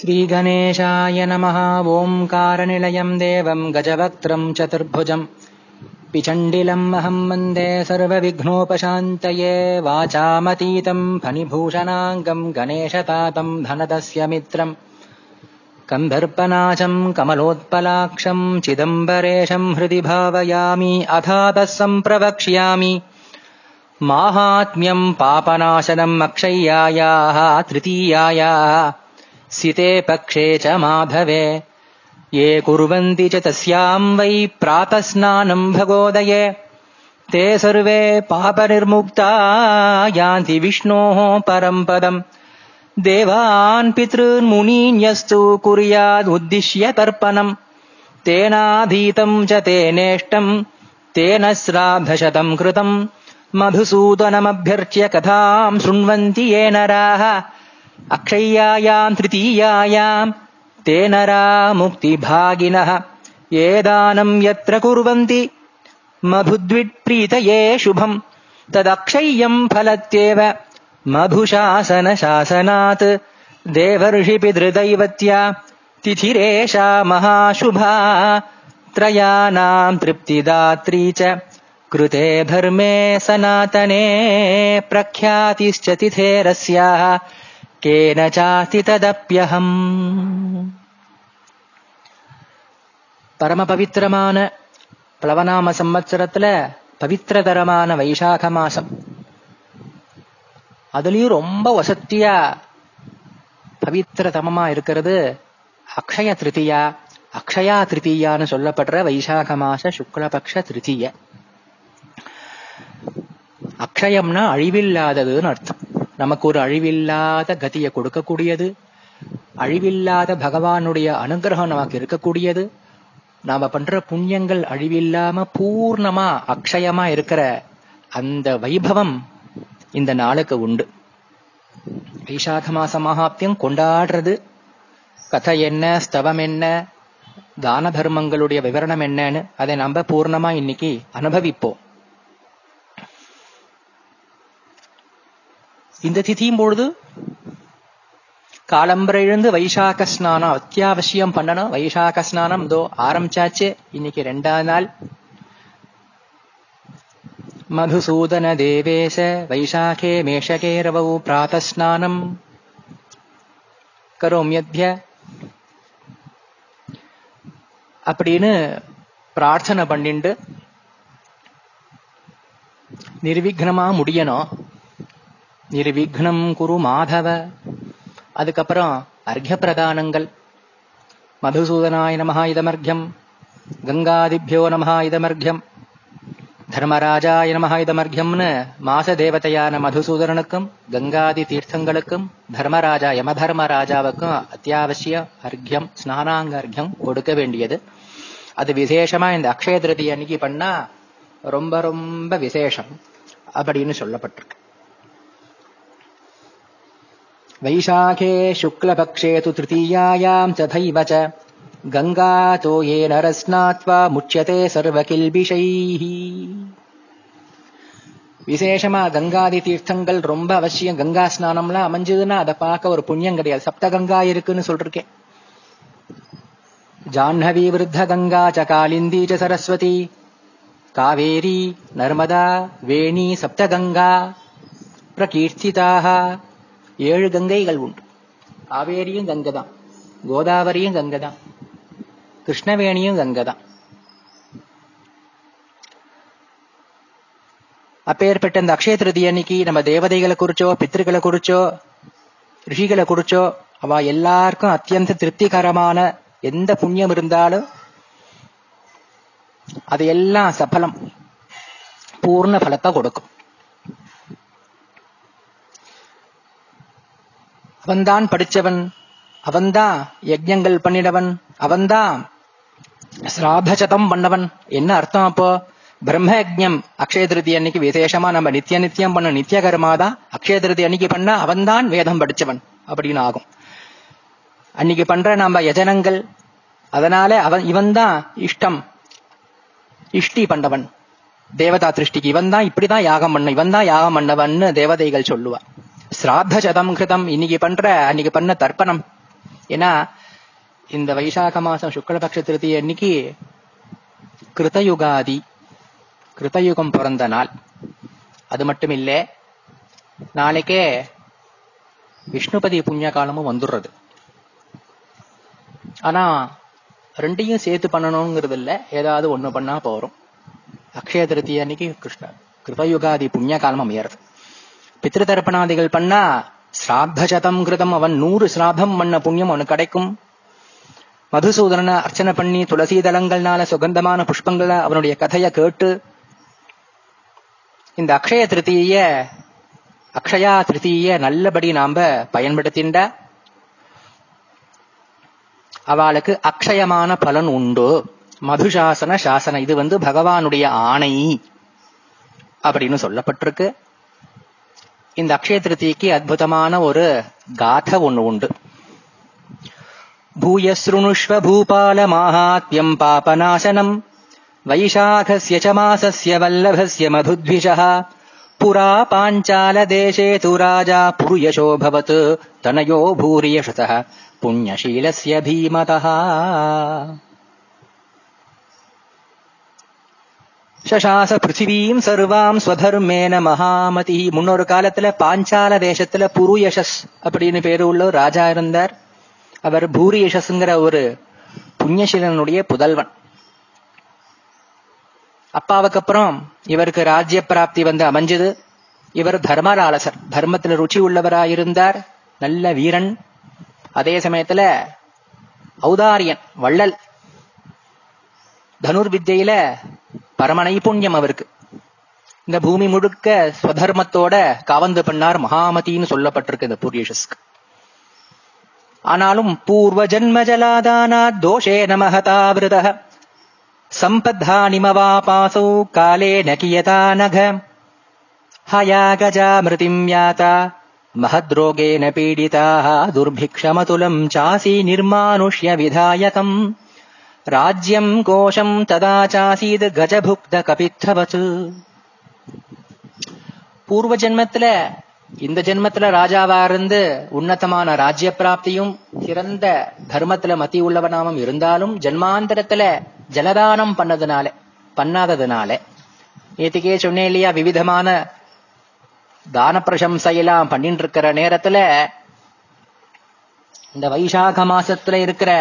श्रीगणेशाय नमः। ओङ्कारनिलयम् देवम् गजवक्त्रम् चतुर्भुजम्। पिचण्डिलम् अहम् वन्दे सर्वविघ्नोपशान्तये। वाचामतीतम् फणिभूषणाङ्गम् गणेशतातम् धनदस्य मित्रम्। कन्दर्पनाशम् कमलोत्पलाक्षम् चिदम्बरेशम् हृदि भावयामि। अथातः सम्प्रवक्ष्यामि। माहात्म्यम् पापनाशनम् अक्षय्यायाः तृतीयायाः सिते पक्षे च माधवे। ये कुर्वन्ति च तस्याम् वै प्रातः स्नानम् भगोदये। ते सर्वे पापनिर्मुक्ता यान्ति विष्णोः परम् पदम् देवान् पितॄन्मुनीन्यस्तु कुर्यादुद्दिश्य तर्पणम् तेनाधीतम् च तेनेष्टम् तेन श्राद्धशतम् कृतम् मधुसूदनमभ्यर्च्य कथाम् शृण्वन्ति ये नराः अक्षय्यायाम् तृतीयायाम् ते नरा मुक्तिभागिनः ये दानम् यत्र कुर्वन्ति? मधुद्विट्प्रीतये शुभम्। तदक्षय्यम् फलत्येव। मधुशासनशासनात्। देवर्षिपितृदैवत्या तिथिरेषा महाशुभा। त्रयाणाम् तृप्तिदात्री च। कृते धर्मे सनातने प्रख्यातिश्च तिथेरस्याः கேன சாஸ்தி ததப்பியகம் பரமபவித்திரமான பிளவநாம சம்மத்சரத்துல பவித்திரதரமான வைசாக மாசம் அதுலயும் ரொம்ப வசத்தியா பவித்திரதமமா இருக்கிறது அக்ஷய திருத்தியா அக்ஷயா திருத்தீயான்னு சொல்லப்படுற வைசாக மாச சுக்லபக்ஷ திருத்தீய அக்ஷயம்னா அழிவில்லாததுன்னு அர்த்தம். நமக்கு ஒரு அழிவில்லாத கதியை கொடுக்கக்கூடியது அழிவில்லாத பகவானுடைய அனுகிரகம் நமக்கு இருக்கக்கூடியது. நாம பண்ற புண்ணியங்கள் அழிவில்லாம பூர்ணமா அக்ஷயமா இருக்கிற அந்த வைபவம் இந்த நாளுக்கு உண்டு. வைசாக மாச மகாப்தியம் கொண்டாடுறது. கதை என்ன ஸ்தவம் என்ன தான தர்மங்களுடைய விவரணம் என்னன்னு அதை நம்ம பூர்ணமா இன்னைக்கு அனுபவிப்போம். இந்த திதியும் பொழுது காலம்பரை எழுந்து வைசாக ஸ்நானம் அத்தியாவசியம் பண்ணணும். வைசாக ஸ்நானம் இதோ ஆரம்பிச்சாச்சு. இன்னைக்கு ரெண்டாவது நாள். மதுசூதன தேவேச வைசாகே மேஷகே ரவவு பிராத்தஸ்நானம். கரோமியத்ய அப்படின்னு பிரார்த்தனை பண்ணிண்டு நிர்விக்னமா முடியணும். நிர்விக்னம் குரு மாதவ. அதுக்கப்புறம் அர்க்ய பிரதானங்கள் மதுசூதனாய நமஹா இதமர்க்யம். கங்காதிபியோ நமஹா இதமர்க்யம். தர்மராஜாய நமஹா இதமர்க்யம்னு மாச தேவதையான மதுசூதனனுக்கும் கங்காதி தீர்த்தங்களுக்கும் தர்மராஜா யமதர்மராஜாவுக்கும் அத்தியாவசிய அர்க்யம் ஸ்நானாங்க அர்க்யம் கொடுக்க வேண்டியது. அது விசேஷமா இந்த அக்ஷய திருதி அன்னைக்கு பண்ணா ரொம்ப ரொம்ப விசேஷம் அப்படின்னு சொல்லப்பட்டிருக்கு. वैशाखे शुक्लपक्षे तु तृतीयायाम् तथैव च गङ्गातो ये नरस्नात्वा मुच्यते सर्वकिल्बिषैः விசேஷமா கங்காதி தீர்த்தங்கள் ரொம்ப அவசியம் கங்கா ஸ்நானம்லாம் அமைஞ்சதுன்னா அதை பார்க்க ஒரு புண்ணியம் கிடையாது சப்த கங்கா இருக்குன்னு சொல்றேன் ஜாஹ்னவி விருத்த கங்கா ச காலிந்தி ச சரஸ்வதி காவேரி நர்மதா வேணி சப்த கங்கா பிரகீர்த்திதாக ஏழு கங்கைகள் உண்டு. காவேரியும் கங்கை தான். கோதாவரியும் கங்கை தான். கிருஷ்ணவேணியும் கங்கை தான். அப்பேற்பட்ட இந்த அக்ஷய திருதி அன்னைக்கு நம்ம தேவதைகளை குறிச்சோ பித்திருக்களை குறிச்சோ ரிஷிகளை குறிச்சோ அவ எல்லாருக்கும் அத்தியந்த திருப்திகரமான எந்த புண்ணியம் இருந்தாலும் அது எல்லாம் சபலம் பூர்ண பலத்தை கொடுக்கும். அவன்தான் படிச்சவன். அவன்தான் யஜ்யங்கள் பண்ணினவன். அவன்தான் சிராபசதம் பண்ணவன். என்ன அர்த்தம் அப்போ? பிரம்ம யஜ்யம் அக்ஷய திருதி அன்னைக்கு விசேஷமா நம்ம நித்திய நித்தியம் பண்ண நித்திய கர்மாதான் அக்ஷய திருதி அன்னைக்கு பண்ணா அவன்தான் வேதம் படிச்சவன் அப்படின்னு ஆகும். அன்னைக்கு பண்ற நம்ம யஜனங்கள் அதனால அவன் இவன் தான் இஷ்டம். இஷ்டி பண்ணவன் தேவதா திருஷ்டிக்கு இவன் தான் இப்படிதான் யாகம் பண்ண இவன் தான் யாகம் பண்ணவன்னு தேவதைகள் சொல்லுவா. சிராத்த சதம் கிருதம். இன்னைக்கு பண்ற அன்னைக்கு பண்ண தர்ப்பணம். ஏன்னா இந்த வைசாக மாசம் சுக்லபக்ஷ திருத்தி அன்னைக்கு கிருதயுகாதி கிருதயுகம் பிறந்த நாள். அது மட்டும் இல்ல நாளைக்கே விஷ்ணுபதி புண்ணிய காலமும் வந்துடுறது. ஆனா ரெண்டையும் சேர்த்து பண்ணணுங்கிறது இல்ல ஏதாவது ஒண்ணு பண்ணா போறோம் அக்ஷய திருத்தி அன்னைக்கு கிருஷ்ண கிருதயுகாதி புண்ணிய காலம் அமையறது. பித்ருதர்ப்பணாதிகள் பண்ணா ஸ்ராத்த சதம் கிருதம் அவன் நூறு சிராபம் பண்ண புண்ணியம் அவனுக்கு கிடைக்கும். மதுசூதனனை அர்ச்சனை பண்ணி துளசி தலங்கள்னால சுகந்தமான புஷ்பங்களை அவனுடைய கதையை கேட்டு இந்த அக்ஷய திருத்தீய அக்ஷயா திருத்தீய நல்லபடி நாம பயன்படுத்திண்டா. அவளுக்கு அக்ஷயமான பலன் உண்டு. மதுசாசன சாசன இது வந்து பகவானுடைய ஆணை அப்படின்னு சொல்லப்பட்டிருக்கு. இந்த அக்ஷய திருத்திக்கு அற்புதமான ஒரு காத ஒண்ணு உண்டு भूयसृणुष्व भूपाल माहात्म्यम् पापनाशनम् वैशाखस्य च मासस्य वल्लभस्य मधुद्विषः पुरा पाञ्चालदेशे तु राजा पुर्यशोऽभवत् तनयो भूरियशतः पुण्यशीलस्य भीमतः சசாச பிருத்திவீம் சர்வாம் ஸ்வதர்மேன மகாமதி. முன்னொரு காலத்துல பாஞ்சால தேசத்துல புருயசஸ் அப்படின்னு பேரு உள்ள ஒரு ராஜா இருந்தார். அவர் பூரி யசஸ்ங்கிற ஒரு புண்ணியசீலனுடைய புதல்வன். அப்பாவுக்கு அப்புறம் இவருக்கு ராஜ்ய பிராப்தி வந்து அமைஞ்சது. இவர் தர்மராலசர் தர்மத்துல ருச்சி உள்ளவராயிருந்தார். நல்ல வீரன். அதே சமயத்துல ஔதாரியன் வள்ளல். தனுர்வித்தையில பரம நைபுண்யம் அவருக்கு இந்த பூமி முழுக்க ஸ்வதர்மத்தோட காவந்து பண்ணார் மகாமதின்னு சொல்லப்பட்டிருக்கு இந்த பூரியஷஸ்க்கு ஆனாலும் பூர்வ ஜன்ம ஜலாதானா தோஷே நமஹதாவிரத சம்பத்தானிமவாபாசௌ காலே நகியதா நக ஹயா கஜா மிருதிம் யாதா महद्रोगेण पीडिताः दुर्भिक्षमतुलम् चासी निर्मानुष्य विधायकम् राज्यम् कोशम् तदा चासीद् கஜபுக்த கபித்தவத் பூர்வ ஜென்மத்துல இந்த ஜென்மத்துல ராஜாவா இருந்து உன்னதமான ராஜ்ய பிராப்தியும் சிறந்த தர்மத்துல மத்தி உள்ளவனாவும் இருந்தாலும் ஜென்மாந்தரத்துல ஜலதானம் பண்ணதுனால பண்ணாததுனால நேற்றுக்கே சொன்னேன் இல்லையா விவிதமான தான பிரசம்சையெல்லாம் பண்ணிட்டு இருக்கிற நேரத்துல இந்த வைசாக மாசத்துல இருக்கிற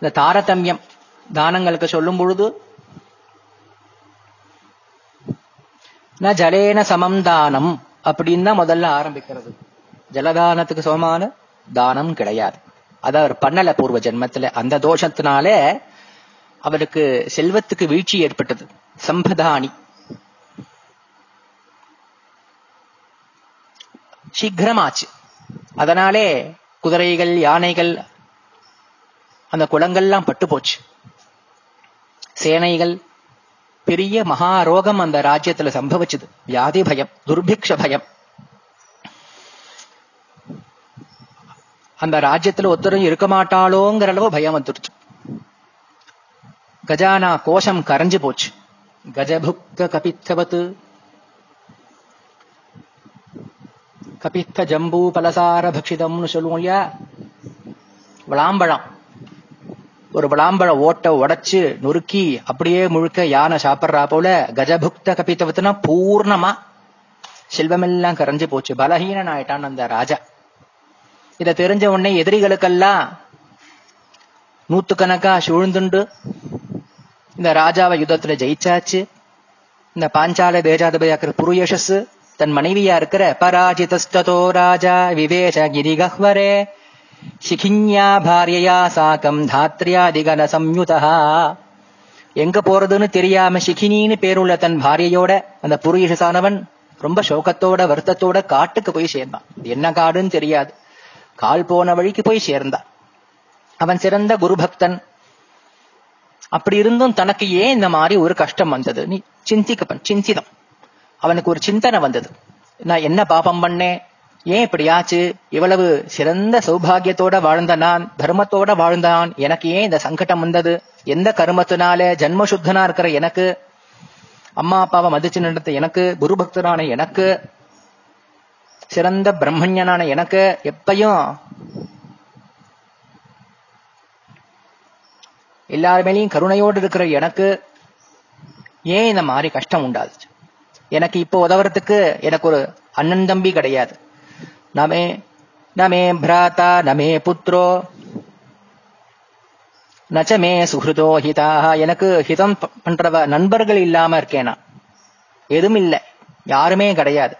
இந்த தாரதமியம் தானங்களுக்கு சொல்லும் பொழுது ந ஜலேன சமம் தானம் அப்படின்னு தான் முதல்ல ஆரம்பிக்கிறது. ஜலதானத்துக்கு சமமான தானம் கிடையாது. அத அவர் பண்ணல பூர்வ ஜென்மத்துல. அந்த தோஷத்தினாலே அவருக்கு செல்வத்துக்கு வீழ்ச்சி ஏற்பட்டது. சம்பதானி சீக்கிரமாச்சு. அதனாலே குதிரைகள் யானைகள் அந்த குளங்கள்லாம் பட்டு போச்சு சேனைகள் பெரிய மகா ரோகம் அந்த ராஜ்யத்துல சம்பவிச்சது. வியாதி பயம் துர்பிக்ஷ பயம். அந்த ராஜ்யத்துல ஒருத்தரும் இருக்க மாட்டாளோங்கிற அளவு பயம் வந்துருச்சு கஜானா கோஷம் கரைஞ்சு போச்சு. கஜபுக்க கபித்தவத்து கபித்த ஜம்பூ பலசார பக்ஷிதம்னு சொல்லுவோம் இல்லையா? விளாம்பழம். ஒரு விளாம்பழ ஓட்டை உடைச்சு நொறுக்கி அப்படியே முழுக்க யானை சாப்பிட்றா போல கஜபுக்த கபித்தவத்துனா பூர்ணமா செல்வமெல்லாம் கரைஞ்சு போச்சு. பலஹீனன் ஆயிட்டான் அந்த ராஜா. இத தெரிஞ்ச உடனே எதிரிகளுக்கெல்லாம் நூத்துக்கணக்கா சூழ்ந்துண்டு. இந்த ராஜாவை யுத்தத்துல ஜெயிச்சாச்சு. இந்த பாஞ்சால தேஜாதிபதியாக்கிற புருயசஸ் தன் மனைவியா இருக்கிற பராஜிதஸ்ததோ ராஜா விவேஷ கிரிகஹ்வரே சிகிஞா பாரியயா சாக்கம் தாத்ரியாதிகன சம்யுதா. எங்க போறதுன்னு தெரியாம சிகினின்னு பேருள்ள தன் பாரியையோட அந்த புருஷசானவன் ரொம்ப சோகத்தோட வருத்தத்தோட காட்டுக்கு போய் சேர்ந்தான். என்ன காடுன்னு தெரியாது. கால் போன வழிக்கு போய் சேர்ந்தான். அவன் சிறந்த குரு பக்தன் அப்படி இருந்தும் தனக்கு ஏன் இந்த மாதிரி ஒரு கஷ்டம் வந்தது? நீ சிந்திக்கப்பன் சிந்திதம். அவனுக்கு ஒரு சிந்தனை வந்தது. நான் என்ன பாபம் பண்ணேன்? ஏன் இப்படியாச்சு? இவ்வளவு சிறந்த சௌபாகியத்தோட வாழ்ந்த நான் தர்மத்தோட வாழ்ந்தான். எனக்கு ஏன் இந்த சங்கடம் வந்தது? எந்த கருமத்தினால ஜன்மசுத்தனா இருக்கிற எனக்கு? அம்மா அப்பாவை மதிச்சு நடத்த எனக்கு குரு பக்தரான எனக்கு சிறந்த பிரம்மஞனான எனக்கு எப்பையும் எல்லாருமேலேயும் கருணையோடு இருக்கிற எனக்கு ஏன் இந்த மாதிரி கஷ்டம் உண்டாது எனக்கு இப்போ உதவுறதுக்கு எனக்கு ஒரு அண்ணன் தம்பி கிடையாது. நமே நமே பிராத்தா நமே புத்ரோ நச்சமே சுஹ்ருதோ ஹிதாக எனக்கு ஹிதம் ப- பண்றவ நண்பர்கள் இல்லாம இருக்கேனா எதுவும் இல்லை யாருமே கிடையாது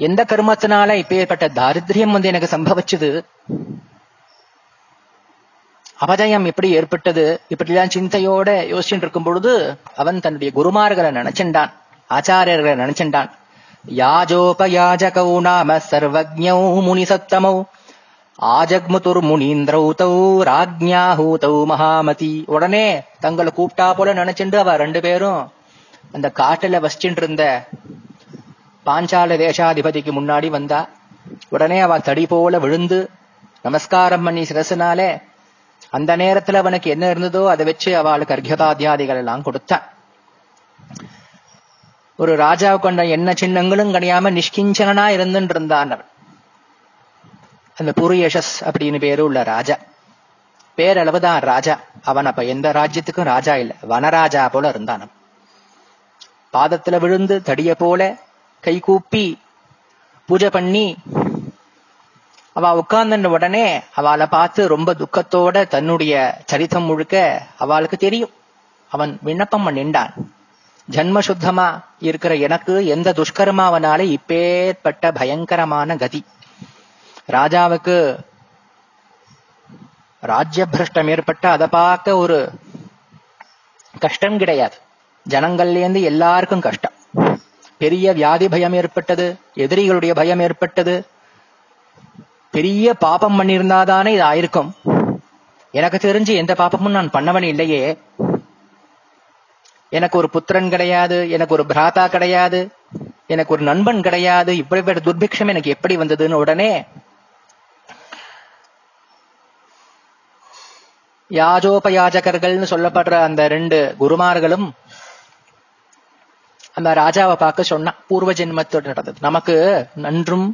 எந்த கர்மத்தினால இப்பேற்பட்ட தாரித்யம் வந்து எனக்கு சம்பவிச்சது அபஜயம் எப்படி ஏற்பட்டது இப்படிலாம் சிந்தையோட யோசிச்சுட்டு இருக்கும் பொழுது அவன் தன்னுடைய குருமார்களை நினைச்சின்றான் ஆச்சாரியர்களை நினைச்சின்றான் யாஜோபயாஜகௌ நாம சர்வஜௌ முனிசத்தமௌ. ஆஜக்முதுர் முனீந்திரௌ தௌ ராஜ்ஞாஹூதௌ மகாமதி. உடனே தங்களை கூப்பிட்டா போல நினைச்சுண்டு அவ ரெண்டு பேரும் அந்த காட்டுல வசிச்சுட்டு இருந்த பாஞ்சால தேசாதிபதிக்கு முன்னாடி வந்தா. உடனே அவ தடி போல விழுந்து நமஸ்காரம் பண்ணி சிரசுனாலே அந்த நேரத்துல அவனுக்கு என்ன இருந்ததோ அதை வச்சு அவளுக்கு அர்கதாத்தியாதிகள் எல்லாம் கொடுத்தான் ஒரு ராஜா கொண்ட என்ன சின்னங்களும் கிடையாம நிஷ்கிஞ்சனா இருந்துட்டு இருந்தான் அவன். அந்த புரியஷஸ் அப்படின்னு பேரு உள்ள ராஜா. பேரளவுதான் ராஜா. அவன் அப்ப எந்த ராஜ்யத்துக்கும் ராஜா இல்ல. வனராஜா போல இருந்தான் பாதத்துல விழுந்து தடிய போல கை கூப்பி பூஜை பண்ணி அவ உட்கார்ந்த உடனே அவளை பார்த்து ரொம்ப துக்கத்தோட தன்னுடைய சரித்தம் முழுக்க அவளுக்கு தெரியும். அவன் விண்ணப்பம் பண்ணிண்டான். ஜன்ம சுத்தமா இருக்கிற எனக்கு எந்த துஷ்கர்மாவனால இப்பேற்பட்ட பயங்கரமான கதி. ராஜாவுக்கு ராஜ்ய பிரஷ்டம் ஏற்பட்ட அதை பார்க்க ஒரு கஷ்டம் கிடையாது. ஜனங்கள்லேருந்து எல்லாருக்கும் கஷ்டம். பெரிய வியாதி பயம் ஏற்பட்டது எதிரிகளுடைய பயம் ஏற்பட்டது. பெரிய பாபம் பண்ணியிருந்தாதானே இது ஆயிருக்கும் எனக்கு தெரிஞ்சு எந்த பாபமும் நான் பண்ணவன் இல்லையே. எனக்கு ஒரு புத்திரன் கிடையாது எனக்கு ஒரு பிராத்தா கிடையாது எனக்கு ஒரு நண்பன் கிடையாது. இப்படிப்பட்ட துர்பிக்ஷம் எனக்கு எப்படி வந்ததுன்னு உடனே யாஜோபயாஜகர்கள்னு சொல்லப்படுற அந்த ரெண்டு குருமார்களும் அந்த ராஜாவை பார்க்க சொன்னான் பூர்வ ஜென்மத்தோடு நடந்தது. நமக்கு நன்றும்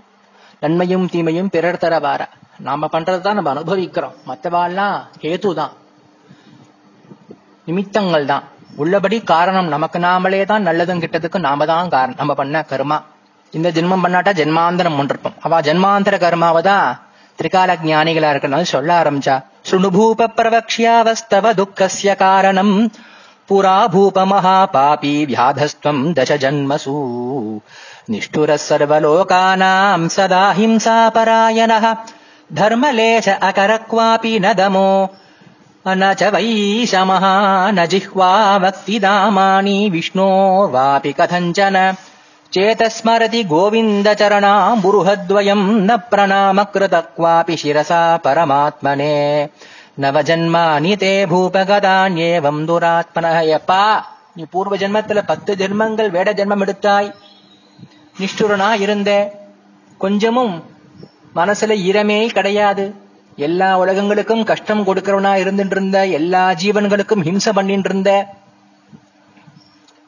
நன்மையும் தீமையும் பிறர் தர வார. நாம பண்றதுதான் நம்ம அனுபவிக்கிறோம். மற்றவாள்லாம் ஹேது தான் நிமித்தங்கள் தான். உள்ளபடி காரணம் நமக்கு நாமளே தான் நல்லதும் கிட்டதுக்கு நாம தான் காரணம். நம்ம பண்ண கர்மா. இந்த ஜென்மம் பண்ணாட்டா ஜென்மாந்தரம் ஒன்றிருப்போம் அவ ஜென்மாந்தர கர்மாவை தான் திரிகால ஜானிகளா இருக்கணும் சொல்ல ஆரம்பிச்சா. சுணுபூப பிரவக்ஷியாவஸ்தவ துக்கசிய காரணம். புரா பூப மகாபாபி வியாதஸ்துவம் தச ஜன்மசூ. நிஷ்டுரः सर्वलोकानाम् सदा हिंसापरायणः தர்மலேச अकरक्वापि न दमो न च वैशमः न जिह्वा वक्तिदामानि विष्णोर्वापि कथञ्चन चेतस्मरति गोविन्दचरणाम्बुरुहद्वयम् न प्रणामकृत क्वापि शिरसा परमात्मने நவஜன்மானி தே பூபகதான்யேவம் துராத்மனः எப்பா நீ பூர்வ ஜென்மத்துல பத்து ஜென்மங்கள் வேட ஜென்மம் எடுத்தாய் நிஷ்டுரனா இருந்த கொஞ்சமும் மனசுல ஈரமே கிடையாது எல்லா உலகங்களுக்கும் கஷ்டம் கொடுக்கிறவனா இருந்துட்டு இருந்த எல்லா ஜீவன்களுக்கும் ஹிம்சை பண்ணிட்டு இருந்த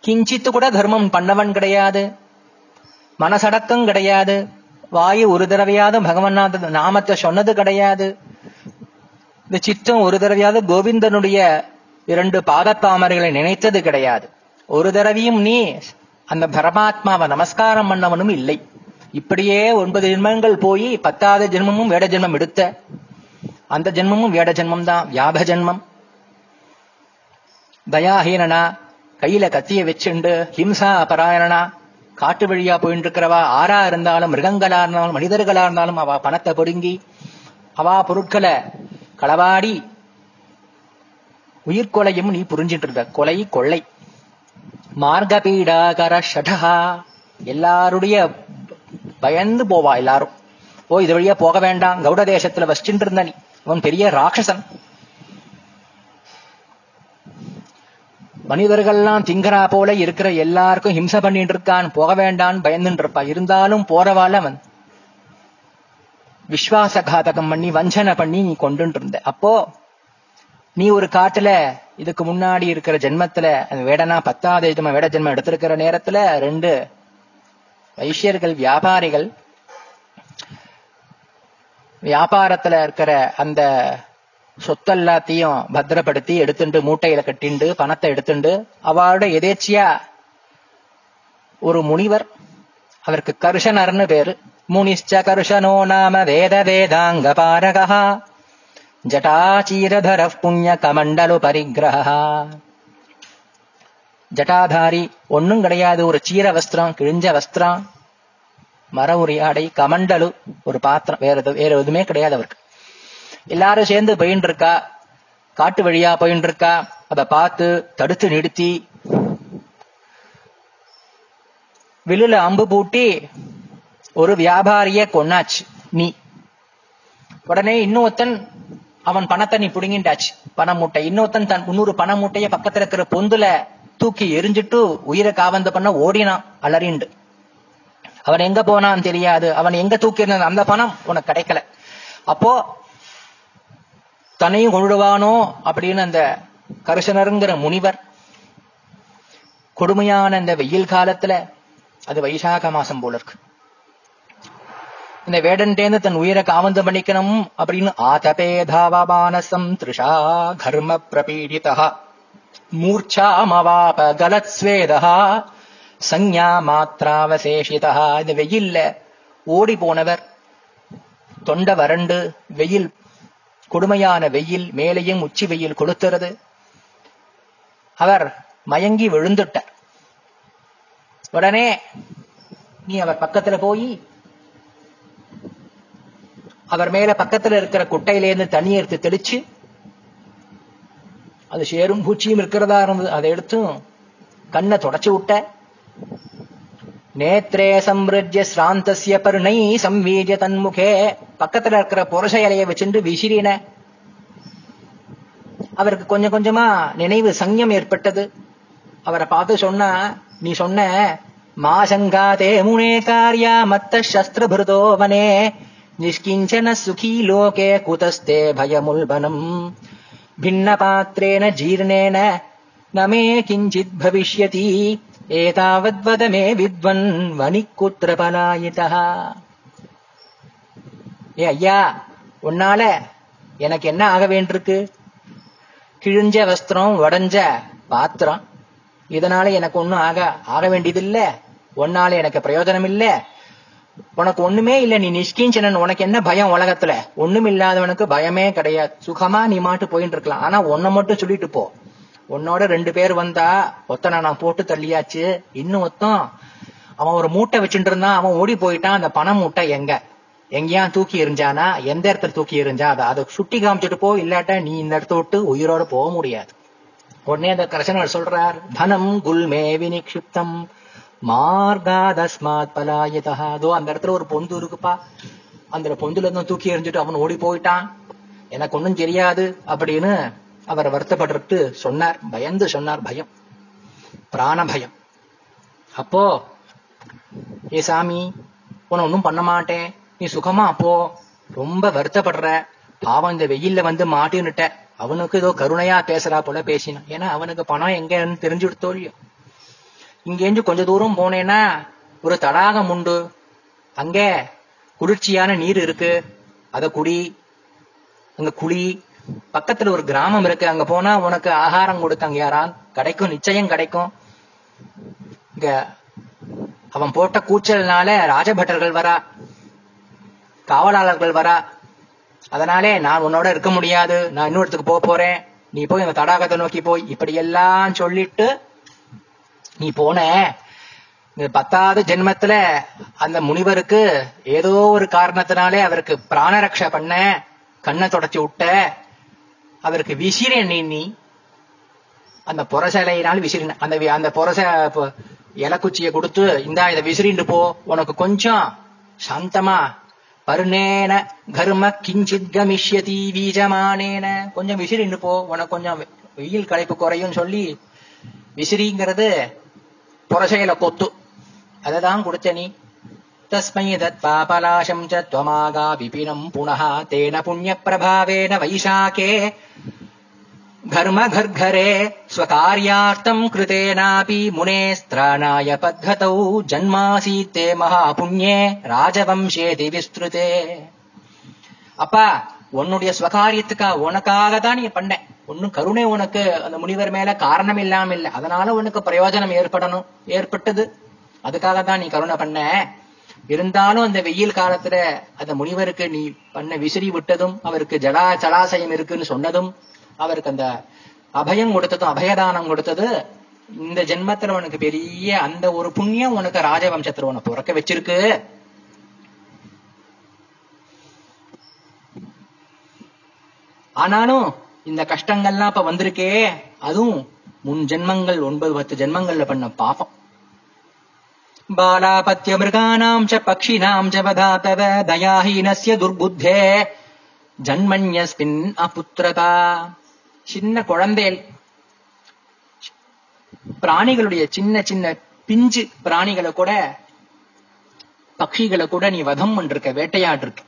கிஞ்சித்து கூட தர்மம் பண்ணவன் கிடையாது மனசடக்கம் கிடையாது வாயு ஒரு தடவையாவது பகவன்னாத நாமத்தை சொன்னது கிடையாது. இந்த சித்தம் ஒரு தடவையாவது கோவிந்தனுடைய இரண்டு பாதத்தாமரைகளை நினைத்தது கிடையாது. ஒரு தடவையும் நீ அந்த பரமாத்மாவை நமஸ்காரம் பண்ணவனும் இல்லை. இப்படியே ஒன்பது ஜென்மங்கள் போய் பத்தாவது ஜென்மமும் வேட ஜென்மம் எடுத்த. அந்த ஜென்மமும் வேட ஜென்மம் தான் வியாப ஜென்மம். தயாஹீனனா கையில கத்திய வச்சுண்டு ஹிம்சா அபராயணனா காட்டு வழியா போயிட்டு இருக்கிறவா ஆறா இருந்தாலும் மிருகங்களா இருந்தாலும் மனிதர்களா இருந்தாலும் அவ பணத்தை பொடுங்கி அவா பொருட்களை களவாடி உயிர்கொலையும் நீ புரிஞ்சிட்டு இருந்த கொலை கொள்ளை. மார்கபீடாகர ஷடஹா. எல்லாருடைய பயந்து போவா எல்லாரும். ஓ இது வழியா போக வேண்டாம். கௌட தேசத்துல வசிச்சுட்டு இருந்த நீ. இவன் பெரிய ராட்சசன். மனிதர்கள்லாம் திங்கரா போல இருக்கிற எல்லாருக்கும் ஹிம்சை பண்ணிட்டு இருக்கான் போக வேண்டான் பயந்துட்டு இருப்பான். இருந்தாலும் போறவாள் அவன். விஸ்வாசகாதகம் பண்ணி வஞ்சனை பண்ணி நீ கொண்டுட்டு இருந்த. அப்போ நீ ஒரு காட்டுல இதுக்கு முன்னாடி இருக்கிற ஜென்மத்துல அந்த வேடனா பத்தாவது வேட ஜென்மம் எடுத்திருக்கிற நேரத்துல ரெண்டு வைஷ்யர்கள் வியாபாரிகள் வியாபாரத்துல இருக்கிற அந்த சொத்தெல்லாத்தையும் பத்திரப்படுத்தி எடுத்துண்டு மூட்டையில கட்டிண்டு பணத்தை எடுத்துண்டு அவளோட எதேச்சியா ஒரு முனிவர் அவருக்கு கருஷனர்னு பேரு. முனிஷ்ச கருஷனோ நாம வேத வேதாங்க பாரகா. ஜட்டாச்சீரதர புண்ணிய கமண்டலு பரிகிரகா ஜட்டாதாரி ஒண்ணும் கிடையாது. ஒரு சீர வஸ்திரம் கிழிஞ்ச வஸ்திரம் மர ஆடை கமண்டலு ஒரு பாத்திரம் வேற எது- வேற எதுவுமே கிடையாது அவருக்கு. எல்லாரும் சேர்ந்து போயின்னு இருக்கா காட்டு வழியா போயின்னு இருக்கா அதை பார்த்து தடுத்து நிறுத்தி வில்லுல அம்பு பூட்டி ஒரு வியாபாரிய கொன்னாச்சு நீ. உடனே இன்னொருத்தன் அவன் பணத்தை நீ புடுங்கிட்டாச்சு பண மூட்டை. இன்னொருத்தன் தன் முன்னூறு பண மூட்டைய பக்கத்துல இருக்கிற பொந்துல தூக்கி எரிஞ்சிட்டு உயிரை காவந்த பண்ண ஓடினான் அலறிண்டு. அவன் எங்க போனான்னு தெரியாது. அவன் எங்க தூக்கி அந்த பணம் உனக்கு கிடைக்கல. அப்போ தன்னையும் கொழுடுவானோ அப்படின்னு அந்த கருஷனருங்கிற முனிவர் கொடுமையான இந்த வெயில் காலத்துல அது வைசாக மாசம் போல இருக்கு. இந்த வேடன்டேந்து தன் உயிரை காவந்தம் பண்ணிக்கணும் அப்படின்னு ஆதபேதாவமானசம் திருஷா கர்ம பிரபீடிதா மூர்ச்சாமவாப கலத்ஸ்வேதா சஞ்ஞா மாத்திராவசேஷிதா இந்த வெயில்ல ஓடி போனவர். தொண்டை வறண்டு வெயில் கொடுமையான வெயில் மேலேயும் உச்சி வெயில் கொளுத்துறது. அவர் மயங்கி விழுந்துட்டார். உடனே நீ அவர் பக்கத்துல போய் அவர் மேல பக்கத்துல இருக்கிற குட்டையிலேருந்து தண்ணி எடுத்து தெளிச்சு அது சேரும் பூச்சியும் இருக்கிறதா இருந்தது. அதை எடுத்தும் கண்ணை தொடச்சு விட்ட. நேத்திரே சம்ருஜ்ய ஸ்ராந்தசிய பருணை சம்வீஜ தன்முகே. பக்கத்துல இருக்கிற புருஷ இலையை வச்சுட்டு விசிறின. அவருக்கு கொஞ்சம் கொஞ்சமா நினைவு சங்கம் ஏற்பட்டது. அவரை பார்த்து சொன்னா நீ சொன்ன மாசங்காதே முனே காரியா மத்த சஸ்திரபுருதோவனே நிஷ்கிஞ்சன சுகி லோகே குதஸ்தே பயமுல்பனம் பின்ன பாத்திரேன ஜீர்ணேன. நமே கிஞ்சித் பவிஷ்யதி. एतावद्वद मे विद्वन् वणिकुत्र पलायितः ஏ ஐயா உன்னால எனக்கு என்ன ஆக வேண்டியிருக்கு கிழிஞ்ச வஸ்திரம் உடஞ்ச பாத்திரம் இதனால எனக்கு ஒண்ணும் ஆக ஆக வேண்டியதில்ல உன்னால எனக்கு பிரயோஜனம் இல்ல உனக்கு ஒண்ணுமே இல்ல நீ நிஷ்கிஞ்சனன் உனக்கு என்ன பயம் உலகத்துல ஒண்ணும் இல்லாதவனுக்கு பயமே கிடையாது சுகமா நீ மாட்டு போயிட்டு இருக்கலாம் ஆனா உன்னை மட்டும் சொல்லிட்டு போ உன்னோட ரெண்டு பேர் வந்தா ஒத்தனை நான் போட்டு தள்ளியாச்சு. இன்னும் ஒத்தம் அவன் ஒரு மூட்டை வச்சுட்டு இருந்தான் அவன் ஓடி போயிட்டான். அந்த பண மூட்டை எங்க? எங்கேயா தூக்கி எறிஞ்சானா? எந்த இடத்துல தூக்கி எறிஞ்சா? அதை அதை சுட்டி காமிச்சிட்டு போ. இல்லாட்டா நீ இந்த இடத்த விட்டு உயிரோட போக முடியாது. உடனே அந்த கரசனர் சொல்றார் தனம் குல்மே வினிக்ஷிப்தம் மார்காதஸ்மாத் பலாயதா அதோ அந்த இடத்துல ஒரு பொந்து இருக்குப்பா. அந்த பொந்துல இருந்து தூக்கி எறிஞ்சிட்டு அவன் ஓடி போயிட்டான். எனக்கு ஒன்றும் தெரியாது அப்படின்னு அவர் வருத்தப்பட்டு சொன்னார் பயந்து சொன்னார் பயம். பிராண பயம் அப்போ ஏ சாமி உன்னை ஒன்னும் பண்ண மாட்டேன். நீ சுகமா அப்போ ரொம்ப வருத்தப்படுற. பாவம் இந்த வெயில்ல வந்து மாட்டின்னுட்ட அவனுக்கு ஏதோ கருணையா பேசுறா போல பேசினான் ஏன்னா அவனுக்கு பணம் எங்கன்னு தெரிஞ்சு இல்லையோ. இங்கேருந்து கொஞ்ச தூரம் போனேன்னா ஒரு தடாகம் உண்டு. அங்க குளிர்ச்சியான நீர் இருக்கு. அத குடி. அங்க குழி பக்கத்துல ஒரு கிராமம் இருக்கு. அங்க போனா உனக்கு ஆகாரம் கொடுத்தாங்க. யாரான் கிடைக்கும் நிச்சயம் கிடைக்கும். இங்க அவன் போட்ட கூச்சல்னால ராஜபட்டர்கள் வரா. காவலாளர்கள் வரா. அதனாலே நான் உன்னோட இருக்க முடியாது. நான் இன்னொருத்துக்கு போக போறேன். நீ போய் இந்த தடாகத்தை நோக்கி போய் இப்படி எல்லாம் சொல்லிட்டு நீ போன. பத்தாவது ஜென்மத்துல அந்த முனிவருக்கு ஏதோ ஒரு காரணத்தினாலே அவருக்கு பிராணரக்ஷ பண்ண கண்ணை தொடச்சி விட்ட. அவருக்கு விசிற நீ நீ அந்த புறசலையினால் விசிறின அந்த வி- அந்த புறச இலக்குச்சியை கொடுத்து இந்தா இதை விசிறிண்டு போ உனக்கு கொஞ்சம் சாந்தமா. பருணேன கர்ம கிஞ்சித் கமிஷ்யதி வீஜமானேன. கொஞ்சம் விசிறிண்டு போ உனக்கு கொஞ்சம் வெயில் களைப்பு குறையும் சொல்லி விசிறிங்கிறது புறசையில கொத்து. அததான் கொடுத்த நீ. தஸ்மை தத் பாபலாசம் ச त्वमागा விபினம் புனः தேன புண்ணிய பிரபாவேன வைசாக்கே घर्मघर्घरे स्वकार्यार्थम् कृतेनापि मुनेस्त्राणाय पद्धतौ जन्मासीत्ते महापुण्ये राजवंशेति विस्तृते அப்பா உன்னுடைய ஸ்வகாரியத்துக்கா உனக்காக தான் நீ பண்ண ஒன்னும் கருணை உனக்கு அந்த முனிவர் மேல காரணம் இல்லாம இல்ல அதனால உனக்கு பிரயோஜனம் ஏற்படணும் ஏற்பட்டது அதுக்காக தான் நீ கருணை பண்ண இருந்தாலும் அந்த வெயில் காலத்துல அந்த முனிவருக்கு நீ பண்ண விசிறி விட்டதும் அவருக்கு ஜடா ஜலாசயம் இருக்குன்னு சொன்னதும் அவருக்கு அந்த அபயம் கொடுத்ததும் அபயதானம் கொடுத்தது இந்த ஜென்மத்துல உனக்கு பெரிய அந்த ஒரு புண்ணியம் உனக்கு ராஜவம்சத்துல உனக்கு பிறக்க வச்சிருக்கு. ஆனாலும் இந்த கஷ்டங்கள்லாம் இப்ப வந்திருக்கே அதுவும் முன் ஜென்மங்கள் ஒன்பது பத்து ஜென்மங்கள்ல பண்ண பாப்பம் बालापत्य मृगाणाम् च पक्षिणाम् च वधा तव दयाहीनस्य துர்புத்தே ஜன்மன்யஸ்மின் அபுத்திரதா சின்ன குழந்தைகள் பிராணிகளுடைய சின்ன சின்ன பிஞ்சு பிராணிகளை கூட பட்சிகளை கூட நீ வதம் பண்ணிருக்க வேட்டையாடிருக்க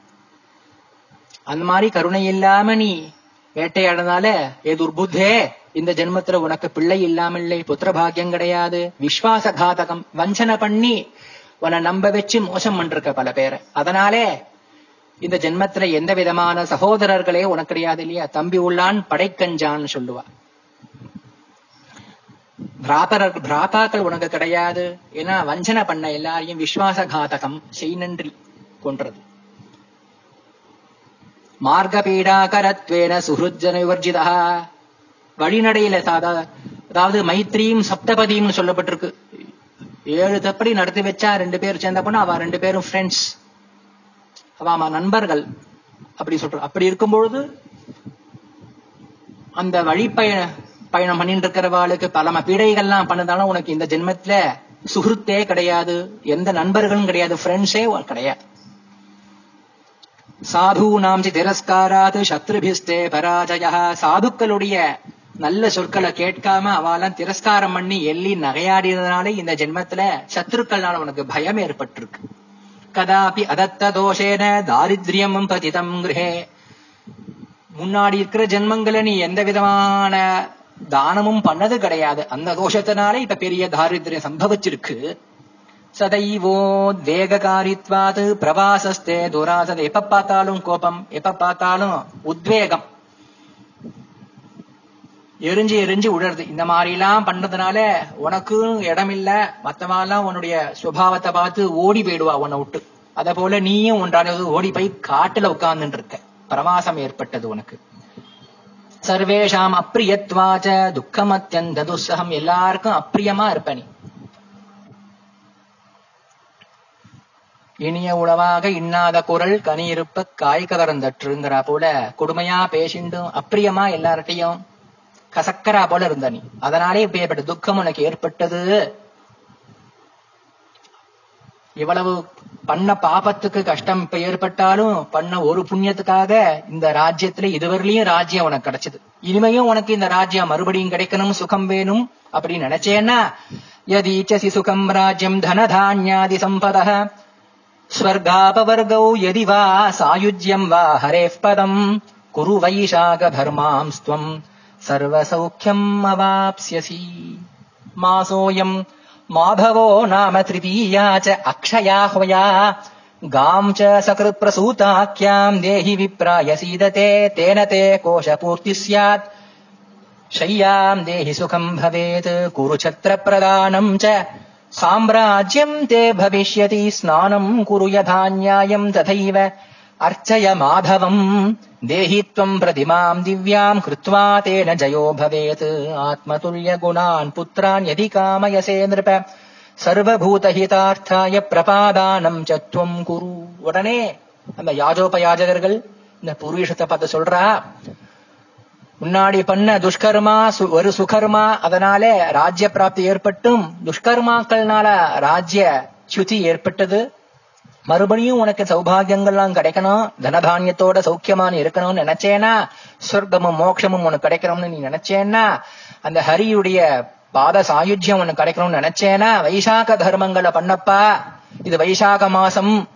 அந்த மாதிரி கருணை இல்லாம நீ வேட்டையாடுறதுனால ஏ துர்புத்தே இந்த ஜென்மத்துல உனக்கு பிள்ளை இல்லாமல்லை புத்திர பாக்கியம் கிடையாது. விஸ்வாச காதகம் வஞ்சனை பண்ணி உன நம்ப வச்சு மோசம் பண்றிருக்க பல பேரை. அதனாலே இந்த ஜென்மத்துல எந்த விதமான சகோதரர்களே உனக்கு கிடையாது இல்லையா? தம்பி உள்ளான் படைக்கஞ்சான்னு சொல்லுவா. பிராபரர் பிராபாக்கள் உனக்கு கிடையாது. ஏன்னா வஞ்சனை பண்ண எல்லாரையும் விஸ்வாச காதகம் செய் நன்றி கொன்றது. மார்கபீடாகரத்வேன சுஹுஜன விவர்ஜிதா. வழிநடையில சாதா அதாவது மைத்ரியும் சப்தபதியும் சொல்லப்பட்டிருக்கு. ஏழு தப்படி நடத்தி வச்சா ரெண்டு பேர் சேர்ந்த பொண்ணு அவ ரெண்டு பேரும் ஃப்ரெண்ட்ஸ் அவ நண்பர்கள். அப்படி சொல்ற அப்படி இருக்கும்பொழுது அந்த வழிப்பய பயணம் பண்ணிட்டு இருக்கிறவாளுக்கு பல பீடைகள்லாம் பண்ணதாலும் உனக்கு இந்த ஜென்மத்துல சுகிருத்தே கிடையாது. எந்த நண்பர்களும் கிடையாது. ஃப்ரெண்ட்ஸே கிடையாது. சாதுனாம் திரஸ்காராது சத்ருபிஸ்தே பராஜய. சாதுக்களுடைய நல்ல சொற்களை கேட்காம அவெல்லாம் திரஸ்காரம் பண்ணி எள்ளி நகையாடினதுனாலே இந்த ஜென்மத்துல சத்துருக்கள்னால உனக்கு பயம் ஏற்பட்டிருக்கு. கதாபி அதத்த தோஷேன தாரித்ரியம் பதிதம் கிரகே முன்னாடி இருக்கிற ஜென்மங்களை நீ எந்த விதமான தானமும் பண்ணது கிடையாது. அந்த தோஷத்தினால இப்ப பெரிய தாரித்யம் சம்பவிச்சிருக்கு. சதைவோ வேககாரித்வாது பிரவாசஸ்தே துராசதை. எப்ப பார்த்தாலும் கோபம் எப்ப பார்த்தாலும் உத்வேகம். எரிஞ்சு எரிஞ்சு உழறது இந்த மாதிரி எல்லாம் பண்றதுனால உனக்கும் இடம் இல்ல மத்தவாலாம் உன்னுடைய சுபாவத்தை பார்த்து ஓடி போயிடுவா உன்னை விட்டு. அத போல நீயும் ஒன்றானது ஓடி போய் காட்டுல உட்கார்ந்துட்டு இருக்க பிரவாசம் ஏற்பட்டது உனக்கு. சர்வேஷாம் அப்பிரியத்வாச்ச துக்கம் அத்தியந்த துஸ்ஸகம். எல்லாருக்கும் அப்பிரியமா இருப்ப நீ. இனிய உளவாக இன்னாத குரல் கனி இருப்ப காய் கவர்ந்தற்றுங்கிற போல கொடுமையா பேசிண்டும் அப்பிரியமா எல்லார்ட்டையும் கசக்கரா போல இருந்த நீ அதனாலே இப்படிப்பட்ட துக்கம் உனக்கு ஏற்பட்டது. இவ்வளவு பண்ண பாபத்துக்கு கஷ்டம் இப்ப ஏற்பட்டாலும் பண்ண ஒரு புண்ணியத்துக்காக இந்த ராஜ்யத்துல இதுவரையிலயும் ராஜ்யம் உனக்கு கிடைச்சது. இனிமையும் உனக்கு இந்த ராஜ்யம் மறுபடியும் கிடைக்கணும் சுகம் வேணும் அப்படின்னு நினைச்சேன்னா யதீச்சசி சுகம் ராஜ்யம் தனதான்யாதி சம்பத ஸ்வர்காபவர்கௌ யதி வா சாயுஜ்யம் வா ஹரே பதம் குரு வைஷாக தர்மாம்ஸ்துவம் सर्वसौख्यम् अवाप्स्यसि। मासोऽयम् माधवो नाम तृतीया च अक्षया ह्वया गाम् च सकृत्प्रसूताख्याम् देहि विप्राय सीदते तेन ते कोशपूर्तिः स्यात्। शय्याम् देहि सुखम् भवेत् कुरु छत्रप्रदानम् च। साम्राज्यम् ते भविष्यति स्नानम् कुरु यथा न्यायम् तथैव अर्चय माधवम् देहि त्वम् प्रतिमाम् दिव्याम् कृत्वा तेन जयो भवेत् आत्मतुल्यगुणान् पुत्रान् यदि कामयसे नृप சர்வபூதஹிதார்த்தாய பிரபாதானம் சத்துவம் குரு உடனே அந்த யாஜோபயாஜகர்கள் இந்த புருஷத்தை பார்த்து சொல்றா முன்னாடி பண்ண துஷ்கர்மா ஒரு சுகர்மா அதனால ராஜ்ய பிராப்தி ஏற்பட்டும் துஷ்கர்மாக்கள்னால ராஜ்ய சுதி ஏற்பட்டது மறுபடியும் உனக்கு சௌபாகியங்கள்லாம் கிடைக்கணும் தனதானியத்தோட சௌக்கியமான இருக்கணும்னு நினைச்சேனா சொர்க்கமும் மோட்சமும் உனக்கு கிடைக்கணும்னு நீ நினைச்சேன்னா அந்த ஹரியுடைய பாத சாயுஜ்யம் உனக்கு கிடைக்கணும்னு நினைச்சேனா வைசாக தர்மங்களை பண்ணப்பா இது வைசாக மாசம்.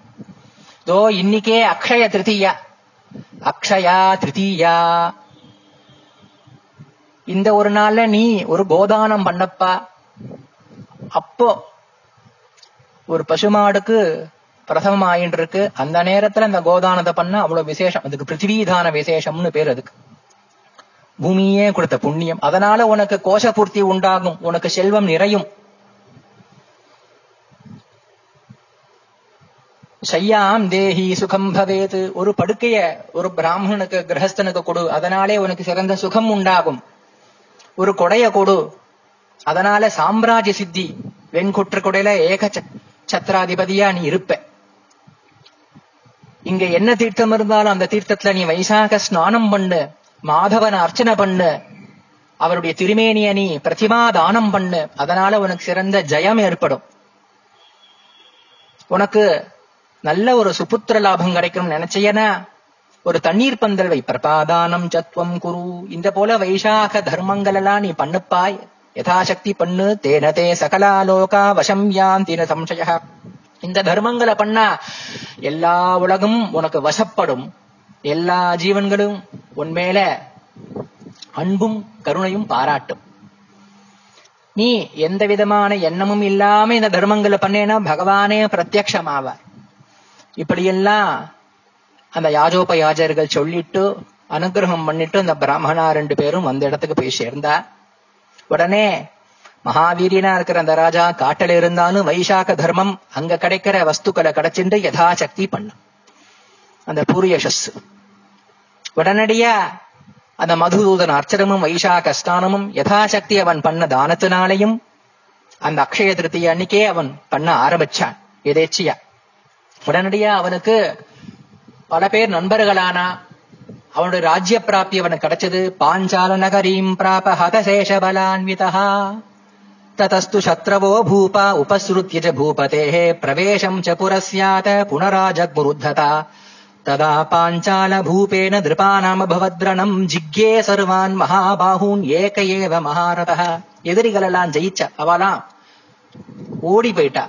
தோ இன்னைக்கே அக்ஷய திருத்தீயா. அக்ஷயா திருத்தீயா. இந்த ஒரு நாள்ல நீ ஒரு கோதானம் பண்ணப்பா அப்போ ஒரு பசுமாடுக்கு பிரசவம் ஆயிட்டு இருக்கு அந்த நேரத்துல இந்த கோதானத்தை பண்ண அவ்வளவு விசேஷம். அதுக்கு பிருத்திவிதான விசேஷம்னு பேர் அதுக்கு. பூமியே கொடுத்த புண்ணியம். அதனால உனக்கு கோஷ பூர்த்தி உண்டாகும். உனக்கு செல்வம் நிறையும். ஷையாம் தேஹி சுகம் பவேத் ஒரு படுக்கைய ஒரு பிராமணனுக்கு கிரகஸ்தனுக்கு கொடு. அதனாலே உனக்கு சிறந்த சுகம் உண்டாகும். ஒரு கொடைய கொடு. அதனால சாம்ராஜ்ய சித்தி வெண்குற்ற கொடையில ஏக ச- சத்திராதிபதியா நீ இருப்ப. இங்க என்ன தீர்த்தம் இருந்தாலும் அந்த தீர்த்தத்துல நீ வைசாக ஸ்நானம் பண்ணு மாதவனை அர்ச்சனை பண்ணு அவருடைய திருமேனிய நீ பிரதிமா தானம் பண்ணு அதனால உனக்கு சிறந்த ஜெயம் ஏற்படும். உனக்கு நல்ல ஒரு சுபுத்திர லாபம் கிடைக்கும் நினைச்சேனா ஒரு தண்ணீர் பந்தல் வை. பிரபாதானம் சத்வம் குரு. இந்த போல வைசாக தர்மங்கள் எல்லாம் நீ பண்ணுப்பாய். யதாசக்தி பண்ணு. தேனதே சகலா லோகா வசம் யாந்தின சம்சய இந்த தர்மங்களை பண்ணா எல்லா உலகம் உனக்கு வசப்படும். எல்லா ஜீவன்களும் உன் மேல அன்பும் கருணையும் பாராட்டும். நீ எந்த விதமான எண்ணமும் இல்லாம இந்த தர்மங்களை பண்ணேனா பகவானே பிரத்யக்ஷமாவார் இப்படியெல்லாம் அந்த யாஜோபயாஜர்கள் சொல்லிட்டு அனுகிரகம் பண்ணிட்டு அந்த பிராமணா ரெண்டு பேரும் அந்த இடத்துக்கு போய் சேர்ந்தா உடனே மகாவீரியனா இருக்கிற அந்த ராஜா காட்டுல இருந்தாலும் வைசாக தர்மம் அங்க கிடைக்கிற வஸ்துக்களை கிடைச்சிட்டு யதாசக்தி பண்ணும். அந்த பூரியசஸ் உடனடியா அந்த மதுதூதன் அர்ச்சனமும் வைசாக ஸ்நானமும் யதாசக்தி அவன் பண்ண தானத்தினாலையும் அந்த அக்ஷய திருத்திய அன்னைக்கே அவன் பண்ண ஆரம்பிச்சான் எதேச்சியா உடனடியா அவனுக்கு பல பேர் நண்பர்களானா அவனுடைய ராஜ்ய பிராப்தி அவனுக்கு கிடைச்சது. பாஞ்சால நகரீம் பிராப ஹதசேஷ பலான்விதா ததஸ்து சத்ரவோ பூபா உபஸ்ருத்ய ச பூபதேः பிரவேசம் ச புரஸ்யாத் புனராஜக்முருத்ததா ததா பாஞ்சால பூபேன திருபானாம பவத்ரணம் ஜிக்யே சர்வான் மகாபாகூன் ஏக ஏவ மகாரதः எதிரிகளெல்லாம் ஜெயிச்ச அவலாம் ஓடி போயிட்டா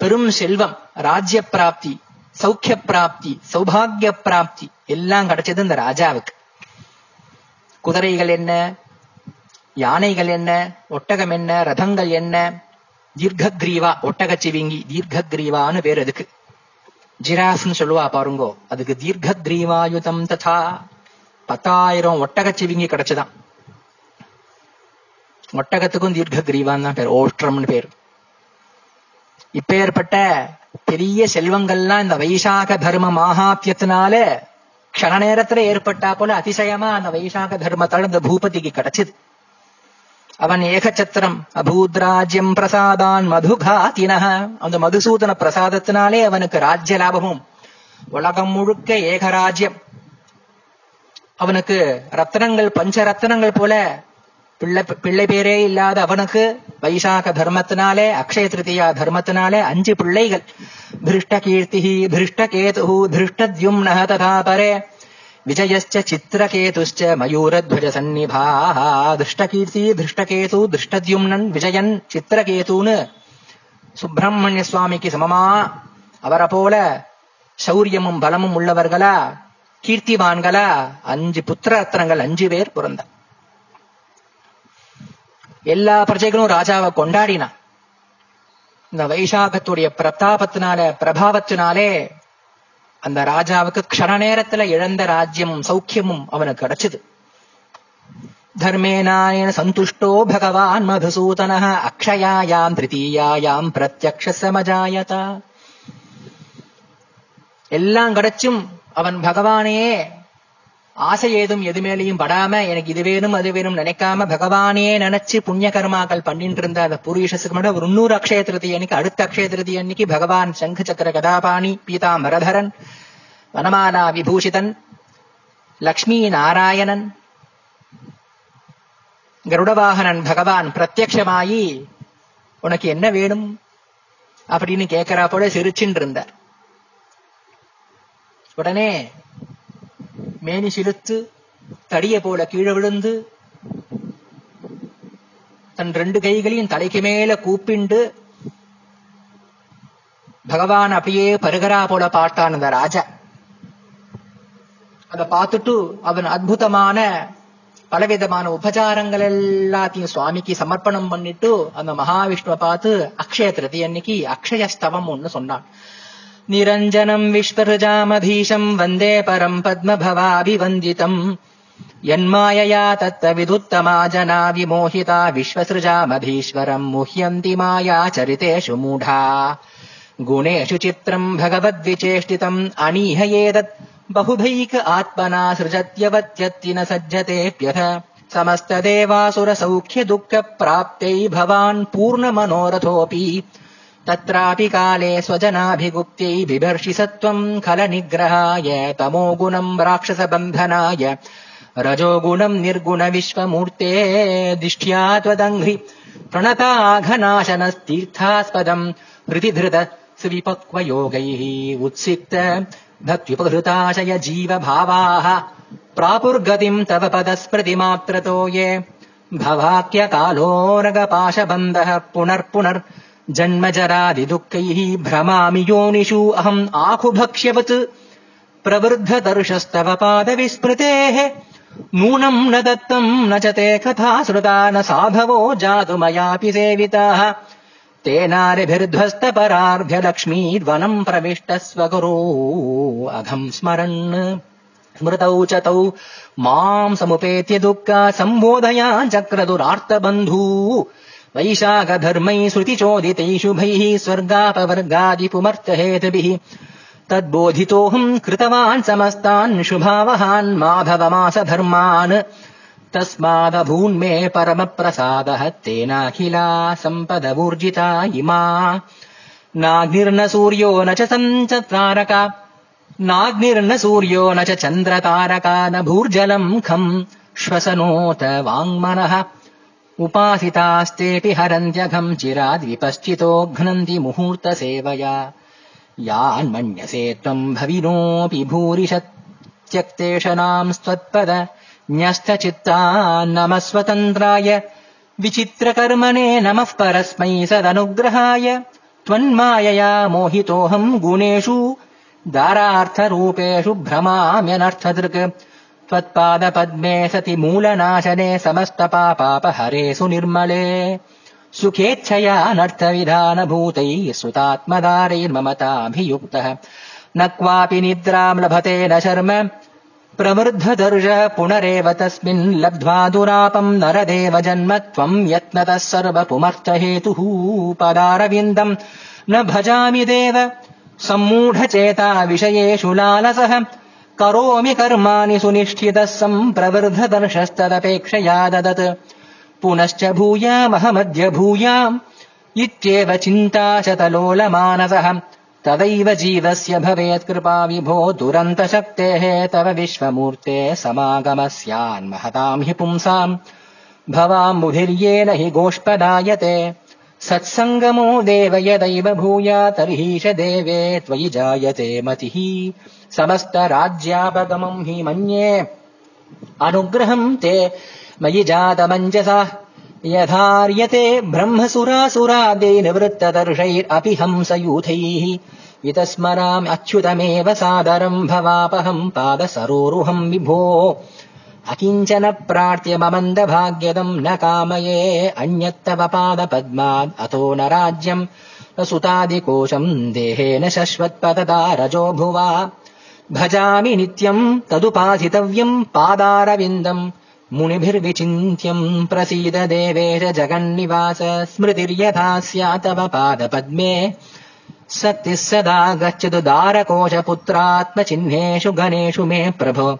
பெரும் செல்வம் ராஜ்ய பிராப்தி சௌக்கிய பிராப்தி சௌபாகிய பிராப்தி எல்லாம் கிடைச்சது இந்த ராஜாவுக்கு. குதிரைகள் என்ன? யானைகள் என்ன? ஒட்டகம் என்ன? ரதங்கள் என்ன? தீர்க்கக்ரீவா ஒட்டகச்சிவிங்கி தீர்க்கக்ரீவான்னு பேர் அதுக்கு ஜிராஃப்னு சொல்லுவா பாருங்கோ அதுக்கு தீர்க்கக்ரீவாயுதம் ததா. பத்தாயிரம் ஒட்டகச்சிவிங்கி கிடைச்சுதான். ஒட்டகத்துக்கும் தீர்க்கக்ரீவான் தான் பேர் ஓஷ்டம்னு பேர். இப்பேற்பட்ட பெரிய செல்வங்கள்லாம் இந்த வைசாக தர்ம மாகாத்தியத்தினால க்ஷண நேரத்துல ஏற்பட்டா போல அதிசயமா அந்த வைசாக தர்மத்தால் இந்த பூபதிக்கு கிடைச்சது. அவன் ஏகச்சத்திரம். அபூத்ராஜ்யம் பிரசாதான் மதுகாத்தினஹ அந்த மதுசூதன பிரசாதத்தினாலே அவனுக்கு ராஜ்ய லாபமும். உலகம் முழுக்க ஏகராஜ்யம். அவனுக்கு ரத்னங்கள் பஞ்ச ரத்னங்கள் போல பிள்ளை பிள்ளை பேரே இல்லாத அவனுக்கு வைசாக தர்மத்தினாலே அக்ஷய திருத்தியா தர்மத்தினாலே அஞ்சு பிள்ளைகள். திருஷ்ட கீர்த்தி திருஷ்ட கேது திருஷ்டத்யும்ன ததா பரே. விஜயச்ச சித்திரகேதுश्च மயூரத்வஜ சந்நிபாः திருஷ்டகீர்த்தி திருஷ்டகேது திருஷ்டத்யும்னன் விஜயன் சித்திரகேதுன்னு சுப்பிரமணிய சுவாமிக்கு சமமா அவரை போல சௌரியமும் பலமும் உள்ளவர்களா? கீர்த்திவான்களா? அஞ்சு புத்திர ரத்னங்கள் அஞ்சு பேர் பிறந்த எல்லா பிரஜைகளும் ராஜாவை கொண்டாடினா. இந்த வைசாகத்துடைய பிரதாபத்தினால பிரபாவத்தினாலே அந்த ராஜாவுக்கு க்ஷண நேரத்துல இழந்த ராஜ்யமும் சௌக்கியமும் அவனுக்கு கிடைச்சது தர்மேனாயன சந்துஷ்டோ பகவான் மதுசூதன அக்ஷயாயாம் திருத்தீயாயாம் பிரத்யக்ஷ சமஜாயத எல்லாம் கிடைச்சும் அவன் பகவானே ஆசை ஏதும் எது மேலேயும் படாம எனக்கு இது வேணும் அது வேணும் நினைக்காம பகவானே நினைச்சு புண்ணிய கர்மாக்கள் பண்ணிட்டு இருந்த அந்த புருஷசுக்கு மட்டும் ஒரு இன்னொரு அக்ஷய திருதி அன்னைக்கு அடுத்த அக்ஷய திருதி அன்னைக்கு பகவான் சங்கு சக்கர கதாபாணி பீதா மரதரன் வனமானா விபூஷிதன் லக்ஷ்மி நாராயணன் கருடவாகனன் பகவான் பிரத்யமாயி உனக்கு என்ன வேணும் அப்படின்னு கேட்கிறா போல சிரிச்சுட்டு இருந்தார் உடனே மேனி சிலுத்து தடிய போல கீழே விழுந்து தன் ரெண்டு கைகளையும் தலைக்கு மேல கூப்பிண்டு பகவான் அப்படியே பருகரா போல பார்த்தான் அந்த ராஜா. அதை பார்த்துட்டு அவன் அற்புதமான பலவிதமான உபச்சாரங்கள் எல்லாத்தையும் சுவாமிக்கு சமர்ப்பணம் பண்ணிட்டு அந்த மகாவிஷ்ணுவை பார்த்து அக்ஷய திருதி அன்னைக்கு அக்ஷய ஸ்தவம் ஒண்ணு சொன்னான். निरञ्जनम् विश्वसृजामधीशम् वन्दे परम् पद्मभवाभिवन्दितम्। यन्मायया तत्त्वविदुत्तमा जना विमोहिता विश्वसृजामधीश्वरम् मुह्यन्ति माया चरितेषु मूढा। गुणेषु चित्रम् भगवद्विचेष्टितम् अनीहयेतत् बहुभैक आत्मना सृजत्यवत्यत्ति न सज्जतेऽप्यथ समस्तदेवासुरसौख्यदुःखप्राप्त्यै भवान् पूर्णमनोरथोऽपि तत्रापि काले स्वजनाभिगुप्त्यै बिभर्षि सत्त्वम् खलनिग्रहाय तमोगुणम् राक्षसबन्धनाय रजोगुणम् निर्गुणविश्वमूर्ते दिष्ट्या त्वदङ्घ्रि प्रणताघनाशनस्तीर्थास्पदम् हृदिधृत सुविपक्वयोगैः उत्सिक्त भक्त्युपहृताशय जीवभावाः प्रापुर्गतिम् तव पदस्मृतिमात्रतो ये भवाक्यकालोरगपाशबन्धः पुनर्पुनर् जन्मजरादिदुःखैः भ्रमामि योनिषु अहम् आखुभक्ष्यवत्। प्रवृद्धदर्शस्तव पादविस्मृतेः। नूनम् न दत्तम् न च ते कथा श्रुता न साधवो जातु मयापि सेविताः। तेनारिभिर्ध्वस्तपरार्भ्यलक्ष्मीर्वनम् प्रविष्टस्वगुरो अघम् स्मरन्। स्मृतौ च तौ माम् समुपेत्य दुःखा सम्बोधया चक्रदुरार्तबन्धू वैशाखधर्मैः श्रुतिचोदितैः शुभैः स्वर्गापवर्गादिपुमर्थहेतुभिः तद्बोधितोऽहम् कृतवान् समस्तान् शुभावहान् माधवमास धर्मान् तस्मादभून्मे परमप्रसादः तेनाखिला सम्पदवूर्जिता इमा। नाग्निर्न सूर्यो न च सञ्चतारका नाग्निर्न सूर्यो न च चन्द्रतारका न भूर्जलम् खम्। श्वसनोत वाङ्मनः उपासितास्तेऽपि हरन्त्यघम् चिराद्विपश्चितो घ्नन्ति मुहूर्तसेवया। यान्मन्यसे त्वम् भविनोऽपि भूरिशत्यक्तेषणाम् स्त्वत्पद न्यस्तचित्ता नमः स्वतन्त्राय विचित्रकर्मणे नमः परस्मै सदनुग्रहाय त्वन्मायया मोहितोऽहम् गुणेषु दारार्थरूपेषु भ्रमाम्यनर्थदृक् त्वत्पादपद्मे सति मूलनाशने समस्तपापापहरे सुनिर्मले। सुखेच्छया नर्थविधानभूतैः सुतात्मदारैर्ममताभियुक्तः। न क्वापि निद्राम् लभते न शर्म। प्रवृद्धदर्शः पुनरेव तस्मिन् लब्ध्वा दुरापम् नरदेव जन्म। त्वम् यत्नतः सर्वपुमर्थहेतुः पदारविन्दम् न भजामि देव। सम्मूढचेता विषयेषु लालसः करोमि कर्माणि सुनिष्ठितः सम्प्रवृद्धदर्शस्तदपेक्षया ददत्। पुनश्च भूयामहमद्य भूयाम् इत्येव चिन्ता च तलोलमानसः। तदैव जीवस्य भवेत् कृपा विभो दुरन्तशक्तेः तव विश्वमूर्ते समागमस्यान्महताम् हि पुंसाम्। भवाम्बुधिर्येन हि गोष्पदायते सत्सङ्गमो देव यदैव भूया तर्हि च देवे त्वयि जायते मतिः। समस्तराज्यापगमम् हि मन्ये। अनुग्रहम् ते मयि जातमञ्जसा। यथार्यते ब्रह्मसुरासुरादेनिवृत्तदर्शैरपि हंसयूथैः। इतस्मरामि अच्युतमेव सादरम् भवापहम् पादसरोरुहम् विभो अकिञ्चन प्रार्थ्य ममन्दभाग्यदम् न कामये अन्यत्तव पादपद्मात् अतो न राज्यम् न सुतादिकोशम् देहेन शश्वत्पतदा रजो भुवा। भजामि नित्यम् तदुपासितव्यम् पादारविन्दम् मुनिभिर्विचिन्त्यम् प्रसीद देवेश जगन्निवास स्मृतिर्यथा स्यातव पादपद्मे। शक्तिः सदा गच्छतु दारकोशपुत्रात्मचिह्नेषु गणेषु मे प्रभो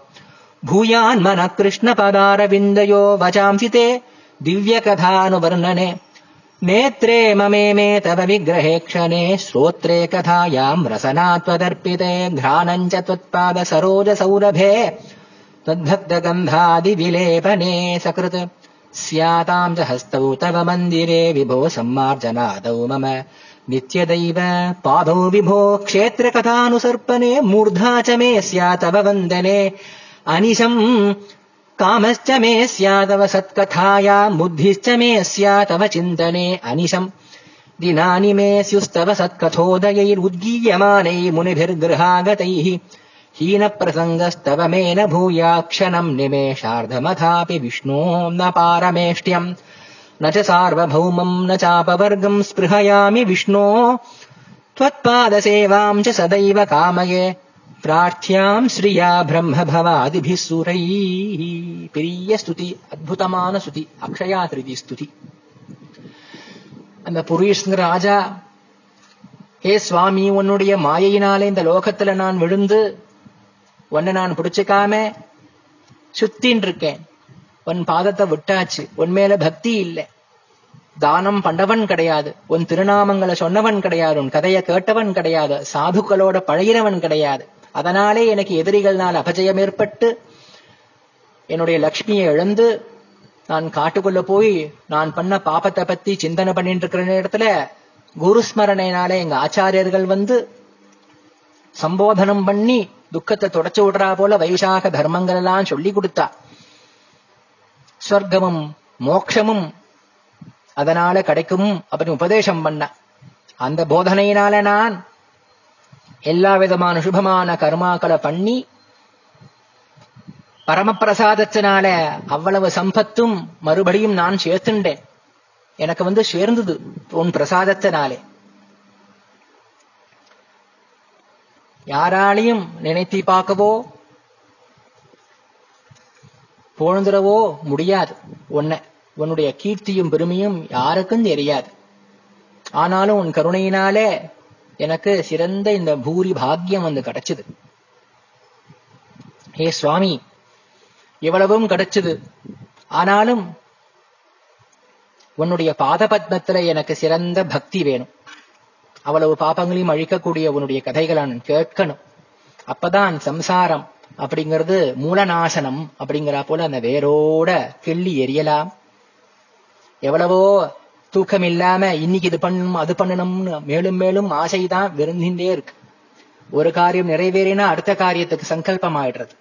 भूयान्मनः कृष्णपदारविन्दयो वचांसि ते दिव्यकथानुवर्णने। नेत्रे ममे मे तव विग्रहे क्षणे श्रोत्रे कथायाम् रसना त्वदर्पिते घ्राणम् च त्वत्पादसरोजसौरभे। तद्भक्तगन्धादिविलेपने सकृत्। स्याताम् च हस्तौ तव मन्दिरे विभो सम्मार्जनादौ मम। नित्यदैव पादौ विभो क्षेत्रकथानुसर्पणे मूर्धा च मे स्यातव वन्दने अनिशम्। कामश्च मे स्यातव सत्कथायाम् बुद्धिश्च मे स्यातव चिन्तने अनिशम्। दिनानि मे स्युस्तव सत्कथोदयैरुद्गीयमानैः मुनिभिर्गृहागतैः। हीनप्रसङ्गस्तव मे न भूयाक्षणम् निमेषार्धमथापि विष्णो न पारमेष्ट्यम्। न च सार्वभौमम् न चापवर्गम् स्पृहयामि विष्णो। त्वत्पादसेवाम् च सदैव कामये பிரார்த்தியாம் ஸ்ரீயா பிரம்ம பவாதிபி சுரை பெரிய ஸ்துதி அற்புதமான ஸ்துதி அக்ஷயா திருதி ஸ்துதி அந்த புரீஷ்ங்கிற ராஜா ஹே சுவாமி உன்னுடைய மாயையினாலே இந்த லோகத்துல நான் விழுந்து உன்னை நான் பிடிச்சிக்காம சுத்தின்னு இருக்கேன். உன் பாதத்தை விட்டாச்சு. உன் மேல பக்தி இல்லை. தானம் பண்ணவன் கிடையாது. உன் திருநாமங்களை சொன்னவன் கிடையாது. உன் கதையை கேட்டவன் கிடையாது. சாதுக்களோட பழகினவன் கிடையாது. அதனாலே எனக்கு எதிரிகள்னால் அபஜயம் ஏற்பட்டு என்னுடைய லக்ஷ்மியை இழந்து நான் காட்டுக்குள்ள போய் நான் பண்ண பாப்பத்தை பத்தி சிந்தனை பண்ணிட்டு இருக்கிற நேரத்துல குருஸ்மரணையினால எங்க ஆச்சாரியர்கள் வந்து சம்போதனம் பண்ணி துக்கத்தை தொடச்சு விடுறா போல வைசாக தர்மங்கள் எல்லாம் சொல்லி கொடுத்தா. ஸ்வர்க்கமும் மோட்சமும் அதனால கிடைக்கும் அப்படின்னு உபதேசம் பண்ண. அந்த போதனையினால நான் எல்லா விதமான சுபமான கர்மாக்களை பண்ணி பரமபிரசாதத்தினால அவ்வளவு சம்பத்தும் மறுபடியும் நான் சேர்த்துண்டேன். எனக்கு வந்து சேர்ந்தது உன் பிரசாதத்தினாலே. யாராலையும் நினைத்தி பார்க்கவோ போழ்ந்துடவோ முடியாது. உன்னை உன்னுடைய கீர்த்தியும் பெருமையும் யாருக்கும் தெரியாது. ஆனாலும் உன் கருணையினாலே எனக்கு சிறந்த இந்த பூரி பாக்கியம் வந்து கிடைச்சது. ஹே சுவாமி இவ்வளவும் கிடைச்சது. ஆனாலும் உன்னுடைய பாதபத்மத்துல எனக்கு சிறந்த பக்தி வேணும். அவ்வளவு பாப்பங்களையும் அழிக்கக்கூடிய உன்னுடைய கதைகளை நான் கேட்கணும். அப்பதான் சம்சாரம் அப்படிங்கிறது மூலநாசனம் அப்படிங்கிற போல அந்த வேரோட கிள்ளி எரியலாம். எவ்வளவோ தூக்கம் இல்லாம இன்னைக்கு இது பண்ணணும் அது பண்ணணும்னு மேலும் மேலும் ஆசைதான் விருந்தின்றே இருக்கு. ஒரு காரியம் நிறைவேறினா அடுத்த காரியத்துக்கு சங்கல்பம் ஆயிடுறது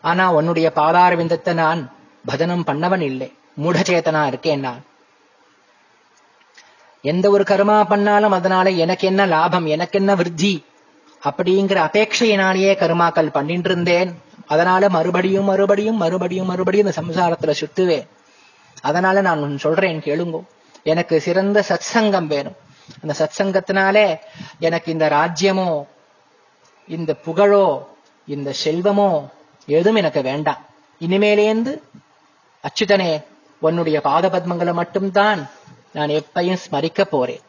ஆனா உன்னுடைய பாதார விந்தத்தை நான் பஜனம் பண்ணவன் இல்லை. மூடச்சேத்தனா இருக்கேன் நான் எந்த ஒரு கர்மா பண்ணாலும் அதனால எனக்கு என்ன லாபம் எனக்கு என்ன விருத்தி அப்படிங்கிற அபேட்சையினாலேயே கர்மாக்கள் பண்ணிட்டு இருந்தேன் அதனால மறுபடியும் மறுபடியும் மறுபடியும் மறுபடியும் இந்த சம்சாரத்துல சுத்துவேன். அதனால நான் சொல்றேன் கேளுங்கோ. எனக்கு சிறந்த சத் சங்கம் வேணும். அந்த சத் சங்கத்தினாலே எனக்கு இந்த ராஜ்யமோ இந்த புகழோ இந்த செல்வமோ எதுவும் எனக்கு வேண்டாம். இனிமேலேந்து அச்சுதனே உன்னுடைய பாதபத்மங்களை மட்டும்தான் நான் எப்பையும் ஸ்மரிக்க போறேன்.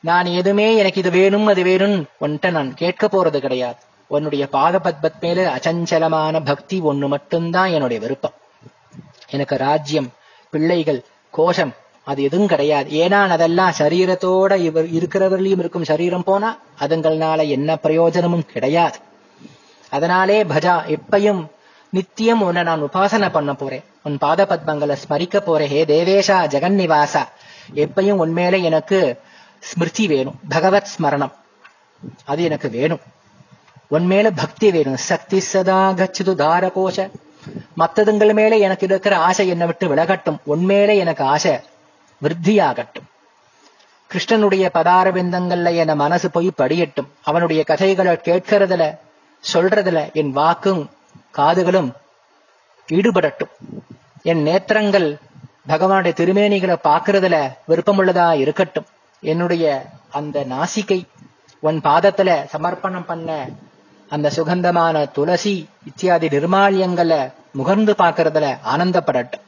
நான் எதுவுமே எனக்கு இது வேணும் அது வேணும் ஒன்ட்ட நான் கேட்க போறது கிடையாது. உன்னுடைய பாதபத்மத் மேல அச்சஞ்சலமான பக்தி ஒண்ணு மட்டும்தான் என்னுடைய விருப்பம். எனக்கு ராஜ்யம் பிள்ளைகள் கோஷம் அது எதுவும் கிடையாது. ஏன்னா அதெல்லாம் சரீரத்தோட இவர் இருக்கிறவர்களையும் இருக்கும் சரீரம் போனா அதுங்கள்னால என்ன பிரயோஜனமும் கிடையாது. அதனாலே பஜா எப்பையும் நித்தியம் உன்னை நான் உபாசனை பண்ண போறேன். உன் பாத பத்மங்களை ஸ்மரிக்க போறேன். ஹே தேவேஷா ஜெகன்னிவாசா எப்பையும் உன்மேல எனக்கு ஸ்மிருதி வேணும். பகவத் ஸ்மரணம். அது எனக்கு வேணும். உன்மேல பக்தி வேணும். சக்தி சதா கச்சிது தாரகோஷ. மத்ததுங்கள் மேல எனக்கு இருக்கிற ஆசை என்னை விட்டு விலகட்டும். உன்மேல எனக்கு ஆசை விருத்தியாகட்டும். கிருஷ்ணனுடைய பதாரபிந்தங்கள்ல என மனசு போய் படியட்டும். அவனுடைய கதைகளை கேட்கறதுல சொல்றதுல என் வாக்கும் காதுகளும் ஈடுபடட்டும். என் நேத்திரங்கள் பகவானுடைய திருமேனிகளை பார்க்கறதுல விருப்பமுள்ளதா இருக்கட்டும். என்னுடைய அந்த நாசிக்கை உன் பாதத்துல சமர்ப்பணம் பண்ண அந்த சுகந்தமான துளசி இத்தியாதி நிர்மாலியங்களை முகர்ந்து பார்க்கறதுல ஆனந்தப்படட்டும்.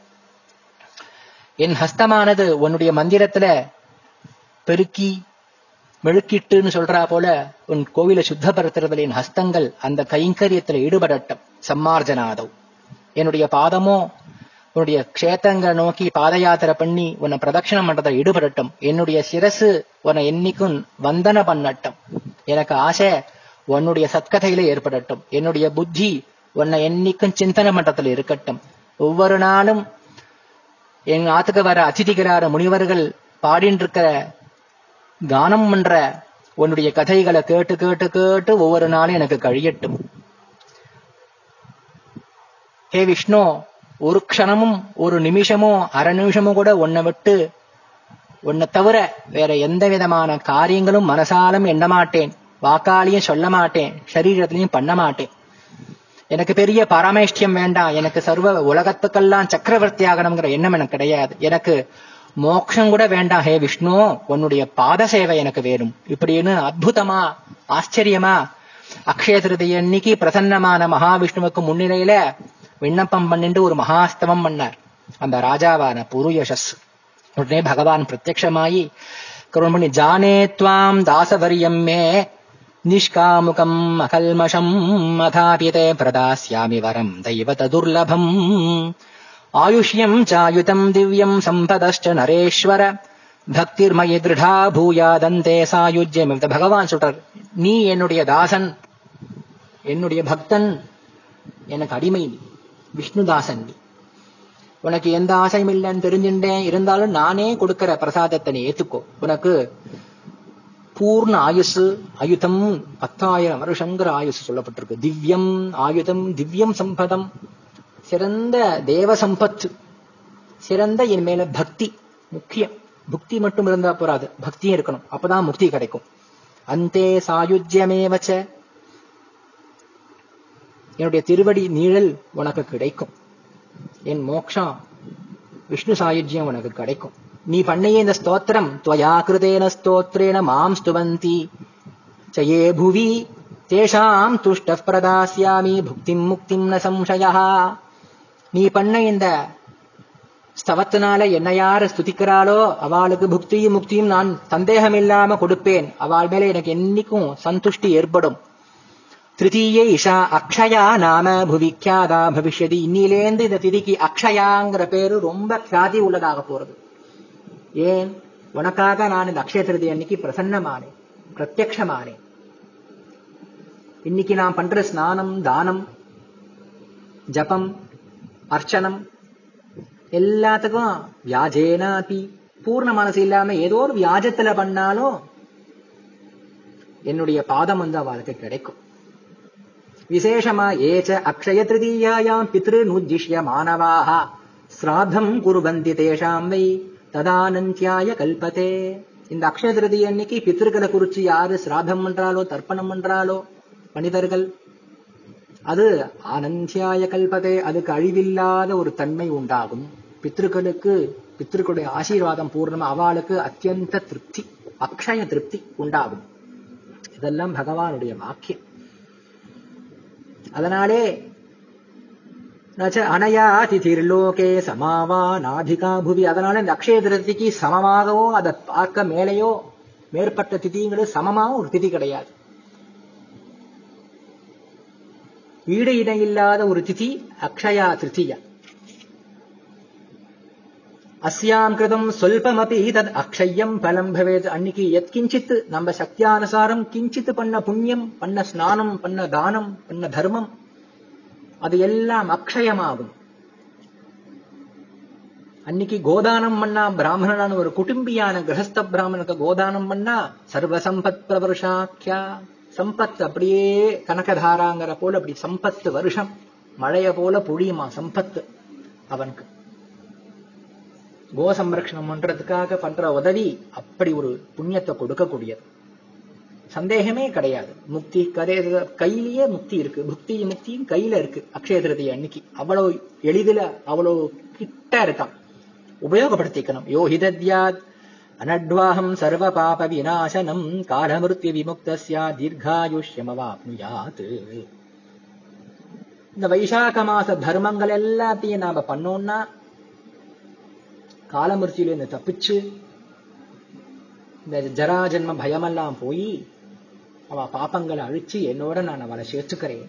என் ஹஸ்தமானது உன்னுடைய மந்திரத்துல பெருக்கி மெழுக்கிட்டுன்னு சொல்றா போல உன் கோவிலை சுத்தப்படுத்துறதுல என் ஹஸ்தங்கள் அந்த கைங்கரியத்துல ஈடுபடட்டும். சம்மார்ஜனாதவ். என்னுடைய பாதமோ உன்னுடைய க்ஷேத்திரங்களை நோக்கி பாத யாத்திரை பண்ணி உன்னை பிரதட்சணம் பண்றதை ஈடுபடட்டும். என்னுடைய சிரசு உன்னை என்னைக்கும் வந்தன பண்ணட்டும். எனக்கு ஆசை உன்னுடைய சத்கதையில ஏற்படட்டும். என்னுடைய புத்தி உன்னை என்னைக்கும் சிந்தனை மன்றத்தில் இருக்கட்டும். ஒவ்வொரு நாளும் எங்க ஆத்துக்கு வர அதிதிகளார முனிவர்கள் பாடின்னு இருக்கிற கானம் பண்ற உன்னுடைய கதைகளை கேட்டு கேட்டு கேட்டு ஒவ்வொரு நாளும் எனக்கு கழியட்டும். ஹே விஷ்ணு ஒரு க்ஷணமும் ஒரு நிமிஷமோ அரை நிமிஷமும் கூட உன்னை விட்டு உன்னை தவிர வேற எந்த விதமான காரியங்களும் மனசாலும் எண்ண மாட்டேன். வாக்காலையும் சொல்ல மாட்டேன். சரீரத்திலையும் பண்ண மாட்டேன். எனக்கு பெரிய பரமேஷ்டியம் வேண்டாம் எனக்கு சர்வ உலகத்துக்கெல்லாம் சக்கரவர்த்தி ஆகணுங்கிற எண்ணம் எனக்கு கிடையாது. எனக்கு மோட்சம் கூட வேண்டாம் ஹே விஷ்ணு உன்னுடைய பாத சேவை எனக்கு வேணும். இப்படின்னு அற்புதமா ஆச்சரியமா அக்ஷய திருதி அன்னைக்கு பிரசன்னமான மகாவிஷ்ணுவுக்கு முன்னிலையில விண்ணப்பம் பண்ணிட்டு ஒரு மகாஸ்தவம் பண்ணார். அந்த ராஜாவான புருயசஸ் உடனே பகவான் பிரத்யமாயி கருண்மணி பண்ணி ஜானே துவாம் தாசவரியம் மே நிஷ்காமுகம் அகல்மஷம் அதாபியதே பிரதாஸ்யாமி வரம் தெய்வத துர்லபம் ஆயுஷ்யம் சாயுதம் திவ்யம் சம்பதஷ்ட நரேஸ்வர பக்திர்மய திருடா பூயாதந்தே சாயுஜ்யம் இந்த பகவான் சொல்றார் நீ என்னுடைய தாசன் என்னுடைய பக்தன் எனக்கு அடிமை நீ விஷ்ணுதாசன் நீ. உனக்கு எந்த ஆசையும் இல்லைன்னு தெரிஞ்சுட்டேன். இருந்தாலும் நானே கொடுக்கிற பிரசாதத்தை நீ ஏத்துக்கோ. உனக்கு பூர்ண ஆயுசு ஆயுதம் பத்தாயிரம் வருஷங்கிற ஆயுசு சொல்லப்பட்டிருக்கு. திவ்யம் ஆயுதம் திவ்யம் சம்பதம். சிறந்த தேவ சம்பத்து. சிறந்த என் மேல பக்தி. முக்கியம். புக்தி மட்டும் இருந்தா போறாது. பக்தியும் இருக்கணும். அப்பதான் முக்தி கிடைக்கும். அந்தே சாயுஜ்யமேவச்ச. என்னுடைய திருவடி நீழல் உனக்கு கிடைக்கும். என் மோக்ஷா விஷ்ணு சாயுஜ்யம் உனக்கு கிடைக்கும். நீ பண்ணிய இந்த ஸ்தோத்திரம். துவயா கிருதேன ஸ்தோத்ரேன மாம் ஸ்துவந்தி. சயே புவி. தேஷாம் துஷ்ட பிரதாசியாமி புக்திம் முக்திம் ந சம்சயா நீ பண்ண இந்த ஸ்தவத்தினால என்ன யார் ஸ்துதிக்கிறாளோ அவளுக்கு புக்தியும் முக்தியும் நான் சந்தேகம் இல்லாம கொடுப்பேன். அவள் மேல எனக்கு என்னைக்கும் சந்துஷ்டி ஏற்படும். திருத்தீய இஷா அக்ஷயா நாம புவிக்கியாதா பவிஷ்யதி. இன்னிலேந்து இந்த திதிக்கு அக்ஷயாங்கிற பேரு ரொம்ப கியாதி உள்ளதாக போறது. ஏன்? உனக்காக நான் இந்த அக்ஷய திருதி அன்னைக்கு பிரசன்னமானேன் பிரத்யக்ஷமானேன். இன்னைக்கு நான் பண்ற ஸ்நானம் தானம் ஜபம் அர்ச்சனம் எல்லாத்துக்கும் வியாஜேனாபி பூர்ண மனசு இல்லாம ஏதோ ஒரு வியாஜத்துல பண்ணாலும் என்னுடைய பாதம் வந்து அவளுக்கு கிடைக்கும். விசேஷமா ஏச்ச அக்ஷய திருதீயாயாம் பித்ரு நுஜிஷ்ய மாணவாக ஸ்ராத்தம் குருபந்தி தேஷாம் வை. ததானந்தியாய கல்பதே. இந்த அக்ஷய திருதி அன்னைக்கு பித்திருக்களை குறிச்சு யாரு சிராதம் பண்றாலோ தர்ப்பணம் பண்றாலோ மனிதர்கள் அது ஆனந்தியாய கல்பதே. அதுக்கு அழிவில்லாத ஒரு தன்மை உண்டாகும். பித்திருக்களுக்கு பித்திருக்களுடைய ஆசீர்வாதம் பூர்ணமா அவளுக்கு அத்தியந்த திருப்தி அக்ஷய திருப்தி உண்டாகும். இதெல்லாம் பகவானுடைய வாக்கியம். அதனாலே நச்ச அனயா திதிர்லோகே சமாவா நாதிகா புவி. அதனால இந்த அக்ஷய திருத்திக்கு சமமாகவோ அதை பார்க்க மேலேயோ மேற்பட்ட திதிங்கிறது சமமாக ஒரு திதி கிடையாது. ஈடு இணை இல்லாத ஒரு திதி அக்ஷயா திருத்தியா. அஸ்யாம் கிருதம் சொல்பமபி தத் அக்ஷயம் பலம் பவேத். அன்னைக்கு எத்கிஞ்சித் நம்ம சக்தியானுசாரம் கிஞ்சித் பண்ண புண்ணியம் பண்ண ஸ்நானம் பண்ண தானம் பண்ண தர்மம். அது எல்லாம் அக்ஷயமாகும். அன்னைக்கு கோதானம் பண்ணா பிராமணனான ஒரு குடும்பியான கிரகஸ்த பிராமணனுக்கு கோதானம் பண்ணா சர்வ சம்பத் சம்பத் அப்படியே கனகதாராங்கிற போல அப்படி சம்பத்து வருஷம் மழைய போல பொழியுமா சம்பத்து அவனுக்கு. கோ சம்ரக்ஷணம் பண்றதுக்காக பண்ற உதவி அப்படி ஒரு புண்ணியத்தை கொடுக்கக்கூடியது. சந்தேகமே கிடையாது. முக்தி கதை கையிலேயே முக்தி இருக்கு. புக்தி முக்தியும் கையில இருக்கு. அக்ஷய திருதி அன்னைக்கு. அவ்வளவு எளிதில அவ்வளவு கிட்ட இருக்கான். உபயோகப்படுத்திக்கணும். யோஹிதத்யாத் அனட்வாஹம் சர்வ பாப விநாசனம். காலமிருத்திய விமுக்தஸ்யா தீர்காயுஷ்யமவாப்னுயாத். இந்த வைசாக மாச தர்மங்கள் எல்லாத்தையும் நாம பண்ணோம்னா காலமிருத்தியிலிருந்து தப்பிச்சு இந்த ஜரா ஜென்ம பயமெல்லாம் போய் அவ பாப்பங்களை அழிச்சு என்னோட நான் அவளை சேர்த்துக்கிறேன்.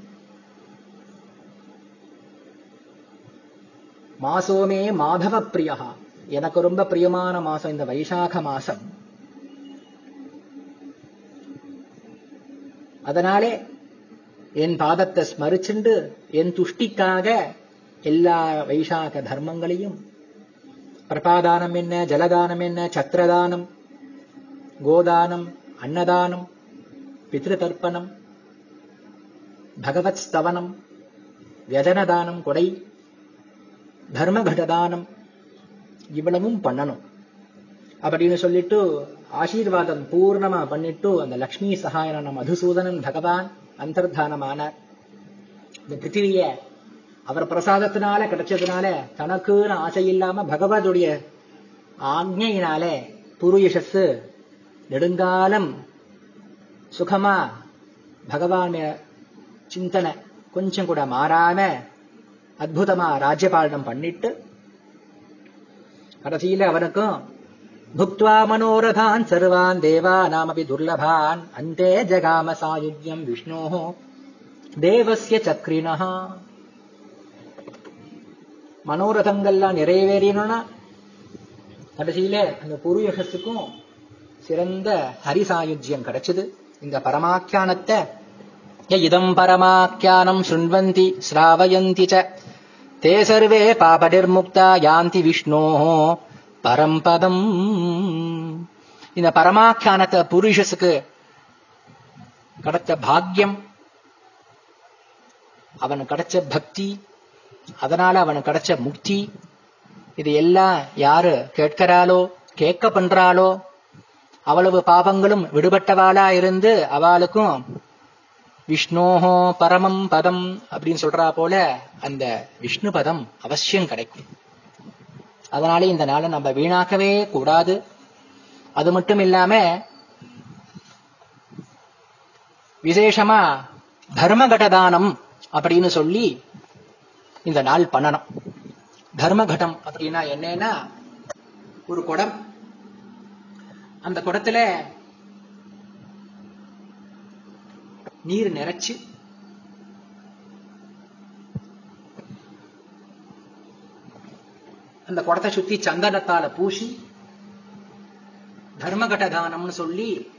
மாசோமே மாதவ பிரியா எனக்கு ரொம்ப பிரியமான மாசம் இந்த வைசாக மாசம். அதனாலே என் பாதத்தை ஸ்மரிச்சுண்டு என் துஷ்டிக்காக எல்லா வைசாக தர்மங்களையும் பிரபாதானம் என்ன ஜலதானம் என்ன சத்திரதானம் கோதானம் அன்னதானம் பித்ருதர்ப்பணம் பகவத் ஸ்தவனம் வியஜனதானம் கொடை தர்மகடதானம் இவ்வளவும் பண்ணணும். அப்படின்னு சொல்லிட்டு ஆசீர்வாதம் பூர்ணமா பண்ணிட்டு அந்த லக்ஷ்மி சகாயன மதுசூதனன் பகவான் அந்தர்தானமானார். இந்த பிருத்திவிய அவர் பிரசாதத்தினால கிடைச்சதுனால தனக்குன்னு ஆசை இல்லாம பகவதுடைய ஆக்ஞையினாலே புருயசஸ் நெடுங்காலம் சுகமா பகவான சிந்தனை கொஞ்சம் கூட மாறாம அற்புதமா ராஜ்யபாலனம் பண்ணிட்டு கடைசியில அவனுக்கும் புக்துவா மனோரதான் சர்வான் தேவானாமபி துர்லபான் அந்தே ஜகாம சாயுஜ்யம் விஷ்ணோ தேவசிய சக்ரினஹா மனோரதங்கள்லாம் நிறைவேறினா கடைசியில அந்த புருயசத்துக்கும் சிறந்த ஹரிசாயுஜ்யம் கிடைச்சது. இந்த பரமாக்கியானத்தை இதம் பரமாக்கியானம் சுண்வந்தி ஸ்ராவயந்தி ச. தே சர்வே பாபடிர்முக்தா யாந்தி விஷ்ணோ பரம்பதம் இந்த பரமாக்கியானத்தை புருஷஸுக்கு கிடைச்ச பாக்கியம் அவன் கிடைச்ச பக்தி. அதனால அவன் கிடைச்ச முக்தி. இது எல்லாம் யாரு கேட்கிறாளோ கேட்க பண்றாளோ அவ்வளவு பாபங்களும் விடுபட்டவாளா இருந்து அவளுக்கும் விஷ்ணோஹோ பரமம் பதம் அப்படின்னு சொல்றா போல அந்த விஷ்ணு பதம் அவசியம் கிடைக்கும். அதனால இந்த நாளை நம்ம வீணாக்கவே கூடாது. அது மட்டும் இல்லாம விசேஷமா தர்மகடதானம் அப்படின்னு சொல்லி இந்த நாள் பண்ணணும். தர்மகடம் அப்படின்னா என்னன்னா ஒரு குடம். அந்த குடத்துல நீர் நிறைச்சு அந்த குடத்தை சுத்தி சந்தனத்தால பூசி தர்மகட தானம்னு சொல்லி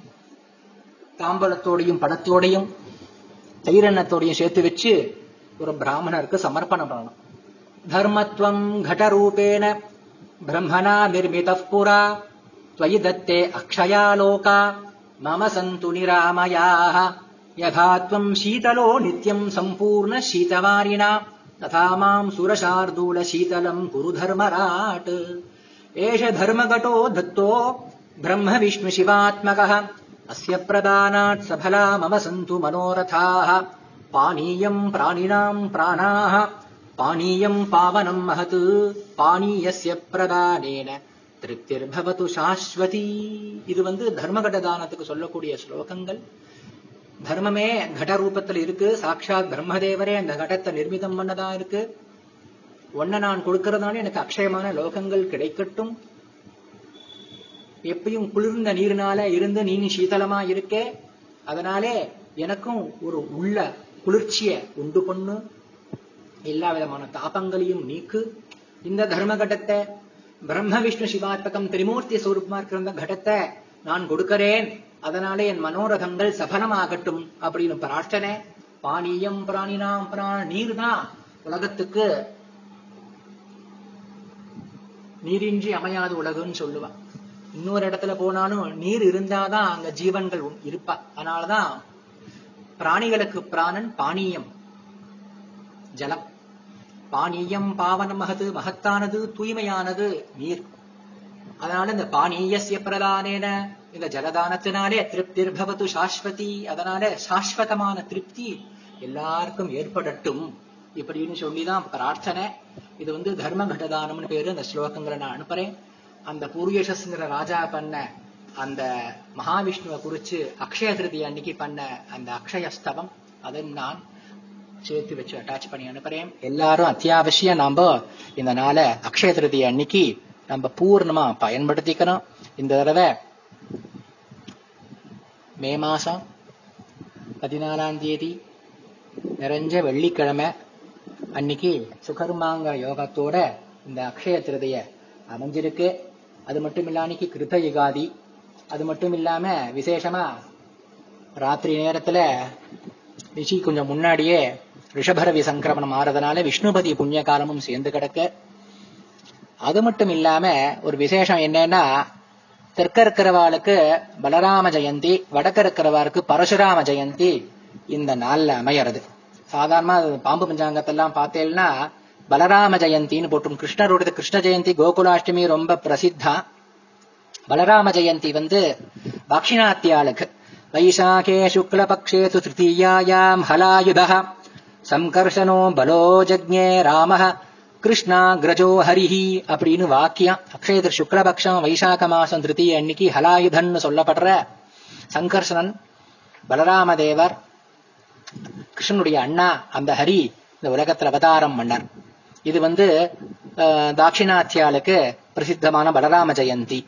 தாம்பலத்தோடையும் படத்தோடையும் தைரண்ணத்தோடையும் சேர்த்து வச்சு ஒரு பிராமணருக்கு சமர்ப்பணம் பண்ணணும். தர்மத்வம் கடரூபேண பிரம்மணா நிர்மித புரா. त्वयि दत्ते अक्षया लोका मम सन्तु निरामयाः। यथा त्वम् शीतलो नित्यम् सम्पूर्ण शीतवारिणा तथा माम् सुरशार्दूल शीतलम् कुरु धर्मराट्। एष धर्मघटो दत्तो ब्रह्म विष्णु शिवात्मकः अस्य प्रदानात् सफला मम सन्तु मनोरथाः। पानीयम् प्राणिनाम् प्राणाः पानीयम् पावनम् महत् पानीयस्य प्रदानेन திருப்திர்பவது சாஸ்வதி. இது வந்து தர்மகட தானத்துக்கு சொல்லக்கூடிய ஸ்லோகங்கள். தர்மமே கட ரூபத்தில் இருக்கு. சாட்சாத் பிரம்மதேவரே அந்த கடத்தை நிர்மிதம் பண்ணதா இருக்கு. ஒன்ன நான் கொடுக்கறதுனால எனக்கு அக்ஷயமான லோகங்கள் கிடைக்கட்டும். எப்பயும் குளிர்ந்த நீரினால இருந்து நீ சீதளமா இருக்கே. அதனாலே எனக்கும் ஒரு உள்ள குளிர்ச்சிய உண்டு பண்ணு. எல்லா விதமான தாபங்களையும் நீக்கு. இந்த தர்மகட்டத்தை பிரம்ம விஷ்ணு சிவாத்மகம் திரிமூர்த்தி ஸ்வரூபமா இருக்கிற கடத்தை நான் கொடுக்கிறேன். அதனாலே என் மனோரதங்கள் சபலமாகட்டும் அப்படின்னு பிரார்த்தனை பானியம் பிராணினாம் பிராண நீர் தான் உலகத்துக்கு நீரின்றி அமையாது உலகம்னு சொல்லுவான் இன்னொரு இடத்துல போனாலும் நீர் இருந்தாதான் அங்க ஜீவன்கள் இருப்பா. அதனாலதான் பிராணிகளுக்கு பிராணன் பானியம் ஜலம். பானீயம் பாவனம் மகது மகத்தானது தூய்மையானது நீர். அதனால இந்த பானீயசிய பிரதானேன இந்த ஜலதானத்தினாலே திருப்திர்பவது சாஸ்வதி அதனால சாஸ்வதமான திருப்தி எல்லாருக்கும் ஏற்படட்டும். இப்படின்னு சொல்லிதான் பிரார்த்தனை. இது வந்து தர்ம கடதானம்னு பேரு அந்த ஸ்லோகங்களை நான் அனுப்புறேன். அந்த பூரியசஸ்ங்கிற ராஜா பண்ண அந்த மகாவிஷ்ணுவை குறிச்சு அக்ஷய திருதி அன்னைக்கு பண்ண அந்த அக்ஷயஸ்தவம் அதை நான் சேர்த்து வச்சு அட்டாச் பண்ணி அனுப்புறேன். எல்லாரும் அத்தியாவசியம் நாம இந்த நாளை அக்ஷய திருதி அன்னைக்கு நம்ம பூர்ணமா பயன்படுத்திக்கணும். இந்த தடவை மே மாசம் பதினாலாம் தேதி நிறைஞ்ச வெள்ளிக்கிழமை அன்னைக்கு சுகர்மாங்க யோகத்தோட இந்த அக்ஷய திருதைய அமைஞ்சிருக்கு. அது மட்டும் இல்ல அன்னைக்கு கிருத யுகாதி. அது மட்டும் இல்லாம விசேஷமா ராத்திரி நேரத்துல ரிஷி கொஞ்சம் முன்னாடியே ரிஷபரவி சங்கிரமணம் ஆறதுனால விஷ்ணுபதி புண்ணிய காலமும் சேர்ந்து கிடக்க. அது மட்டும் இல்லாம ஒரு விசேஷம் என்னன்னா தெற்க இருக்கிறவாளுக்கு பலராம ஜெயந்தி வடக்க இருக்கிறவாளுக்கு பரசுராம ஜெயந்தி இந்த நாள்ல அமையறது. சாதாரணமா பாம்பு பஞ்சாங்கத்தெல்லாம் பார்த்தேன்னா பலராம ஜெயந்தின்னு போட்டும் கிருஷ்ணரோடது கிருஷ்ண ஜெயந்தி கோகுலாஷ்டமி ரொம்ப பிரசித்தா. பலராம ஜெயந்தி வந்து தாட்சிணாத்தியாளுக்கு வைசாகே சுக்லபக்ஷே திருத்தீயாயாம் ஹலாயுதா சம்கர்ஷனோ பலோ ஜக்ஞே கிருஷ்ணா கிருஷ்ணாகிரஜோ ஹரிஹி அப்படின்னு வாக்கியம். அக்ஷயதிர் சுக்லபக்ஷம் வைசாக மாசம் திருத்தீய அன்னைக்கு ஹலாயுதன் சொல்லப்படுற சங்கர்ஷனன் பலராமதேவர் கிருஷ்ணனுடைய அண்ணா அந்த ஹரி இந்த உலகத்துல அவதாரம் மன்னர் இது வந்து தாட்சிணாத்தியாளுக்கு பிரசித்தமான பலராம ஜெயந்தி.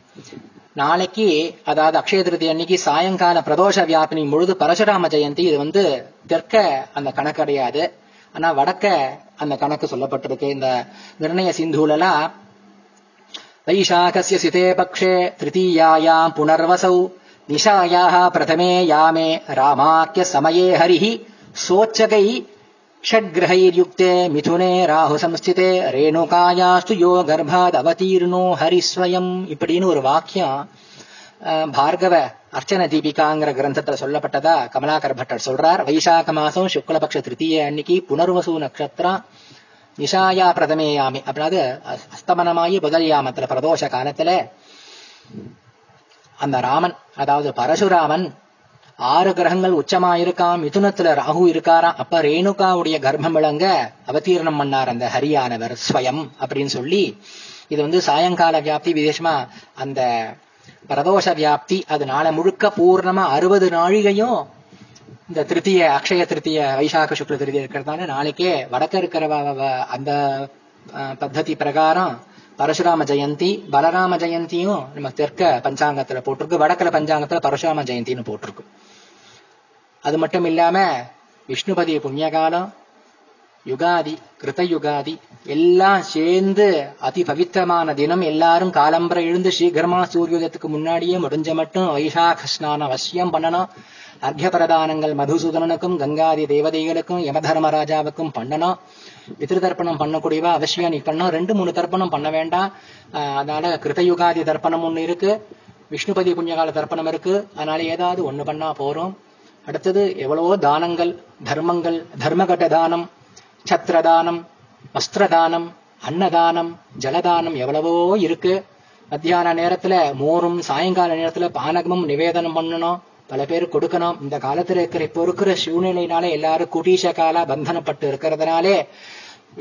நாளைக்கு அதாவது அக்ஷய திருதி அன்னைக்கு சாயங்கால பிரதோஷ வியாபனி முழுது பரசுராம ஜெயந்தி. இது வந்து தெற்க அந்த கணக்கு கிடையாது ஆனா வடக்க அந்த கணக்கு சொல்லப்பட்டிருக்கு. இந்த நிர்ணய சிந்துலலாம் வைஷாகசிய சிதே பக்ஷே திருத்தீயாயாம் புனர்வசௌ நிஷாயாக பிரதமே யாமே ராமாக்கிய சமயே ஹரிஹி சோச்சகை षड्ग्रहैर्युक्ते मिथुने राहुसंस्थिते रेणुकायास्तु यो गर्भादवतीर्णो ஹரிஸ்வயம் இப்படின்னு ஒரு வாக்கியம் அஹ், பார்கவ அர்ச்சன தீபிகாங்கிற கிரந்தத்துல சொல்லப்பட்டதா கமலாகர் பட்டர் சொல்றார் வைசாக மாசம் சுக்லபக்ஷ திருத்தீய அன்னைக்கு புனர்வசு நட்சத்திரம் நிஷாயா பிரதமேயாமி அதாவது அஸ்- அஸ்தமனமாயி முதல் யாமத்துல பிரதோஷ காலத்துல அந்த ராமன் அதாவது பரசுராமன் ஆறு கிரகங்கள் உச்சமா இருக்காம். மிதுனத்துல ராகு இருக்காராம். அப்ப ரேணுகாவுடைய கர்ப்பம் விளங்க அவதீர்ணம் பண்ணார் அந்த ஹரியானவர் ஸ்வயம் அப்படின்னு சொல்லி. இது வந்து சாயங்கால வியாப்தி விசேஷமா அந்த பிரதோஷ வியாப்தி அது நாளை முழுக்க பூர்ணமா அறுபது நாழிகையும் இந்த திருத்திய அக்ஷய திருத்திய வைசாக சுக்ல திருத்திய இருக்கிறதுனால நாளைக்கே வடக்க இருக்கிற அந்த அஹ், பத்ததி பிரகாரம் பரசுராம ஜெயந்தி பலராம ஜெயந்தியும் நம்ம தெற்க பஞ்சாங்கத்துல போட்டிருக்கு. வடக்குல பஞ்சாங்கத்துல பரசுராம ஜெயந்தின்னு போட்டிருக்கு. அது மட்டும் இல்லாம விஷ்ணுபதி புண்ணியகாலம் யுகாதி கிருத்த யுகாதி எல்லாம் சேர்ந்து அதி பவித்திரமான தினம் எல்லாரும் காலம்பரை எழுந்து சீக்கிரமா சூரியோதயத்துக்கு முன்னாடியே முடிஞ்ச மட்டும் வைசாக ஸ்நானம் அவசியம் பண்ணணும். அர்க்ய பிரதானங்கள் மதுசூதனனுக்கும் கங்காதி தேவதைகளுக்கும் யமதர்மராஜாவுக்கும் பண்ணணும். பிதிருதர்ப்பணம் பண்ணக்கூடியவா அவசியம் நீ பண்ணணும். ரெண்டு மூணு தர்ப்பணம் பண்ண வேண்டாம். அதனால கிருதயுகாதி தர்ப்பணம் ஒண்ணு இருக்கு. விஷ்ணுபதி புண்ணியகால தர்ப்பணம் இருக்கு. அதனால ஏதாவது ஒண்ணு பண்ணா போறோம். அடுத்தது எவ்வளவோ தானங்கள் தர்மங்கள் தர்மகட்ட தானம் சத்திரதானம் வஸ்திரதானம் அன்னதானம் ஜலதானம் எவ்வளவோ இருக்கு. மத்தியான நேரத்துல மோரும் சாயங்கால நேரத்துல பானகமும் நிவேதனம் பண்ணணும் பல பேர் கொடுக்கணும். இந்த காலத்துல இருக்கிற இப்போ இருக்கிற சூழ்நிலையினால எல்லாரும் குடீஷ கால பந்தனப்பட்டு இருக்கிறதுனாலே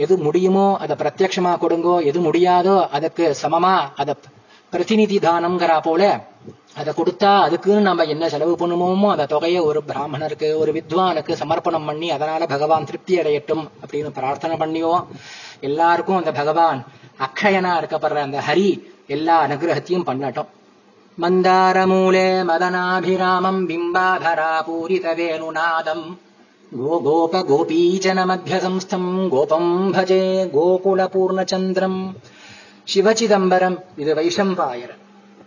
எது முடியுமோ அதை பிரத்யட்சமா கொடுங்கோ எது முடியாதோ அதுக்கு சமமா அதை பிரதிநிதி தானம்ங்கிறா போல அதை கொடுத்தா அதுக்குன்னு நம்ம என்ன செலவு பண்ணுமோமோ அந்த தொகையை ஒரு பிராமணருக்கு ஒரு வித்வானுக்கு சமர்ப்பணம் பண்ணி அதனால பகவான் திருப்தி அடையட்டும் அப்படின்னு பிரார்த்தனை பண்ணியோ எல்லாருக்கும் அந்த பகவான் அக்ஷயனா இருக்கப்படுற அந்த ஹரி எல்லா அனுகிரகத்தையும் பண்ணட்டும். மந்தாரமூலே மதனாபிராமம் பிம்பாபரா பூரித வேணுநாதம். கோகோப கோபீஜன மத்தியசம்ஸ்தம் கோபம் பஜே கோகுல பூர்ணச்சந்திரம் சிவச்சிதம்பரம் இது வைஷம்பாயரன்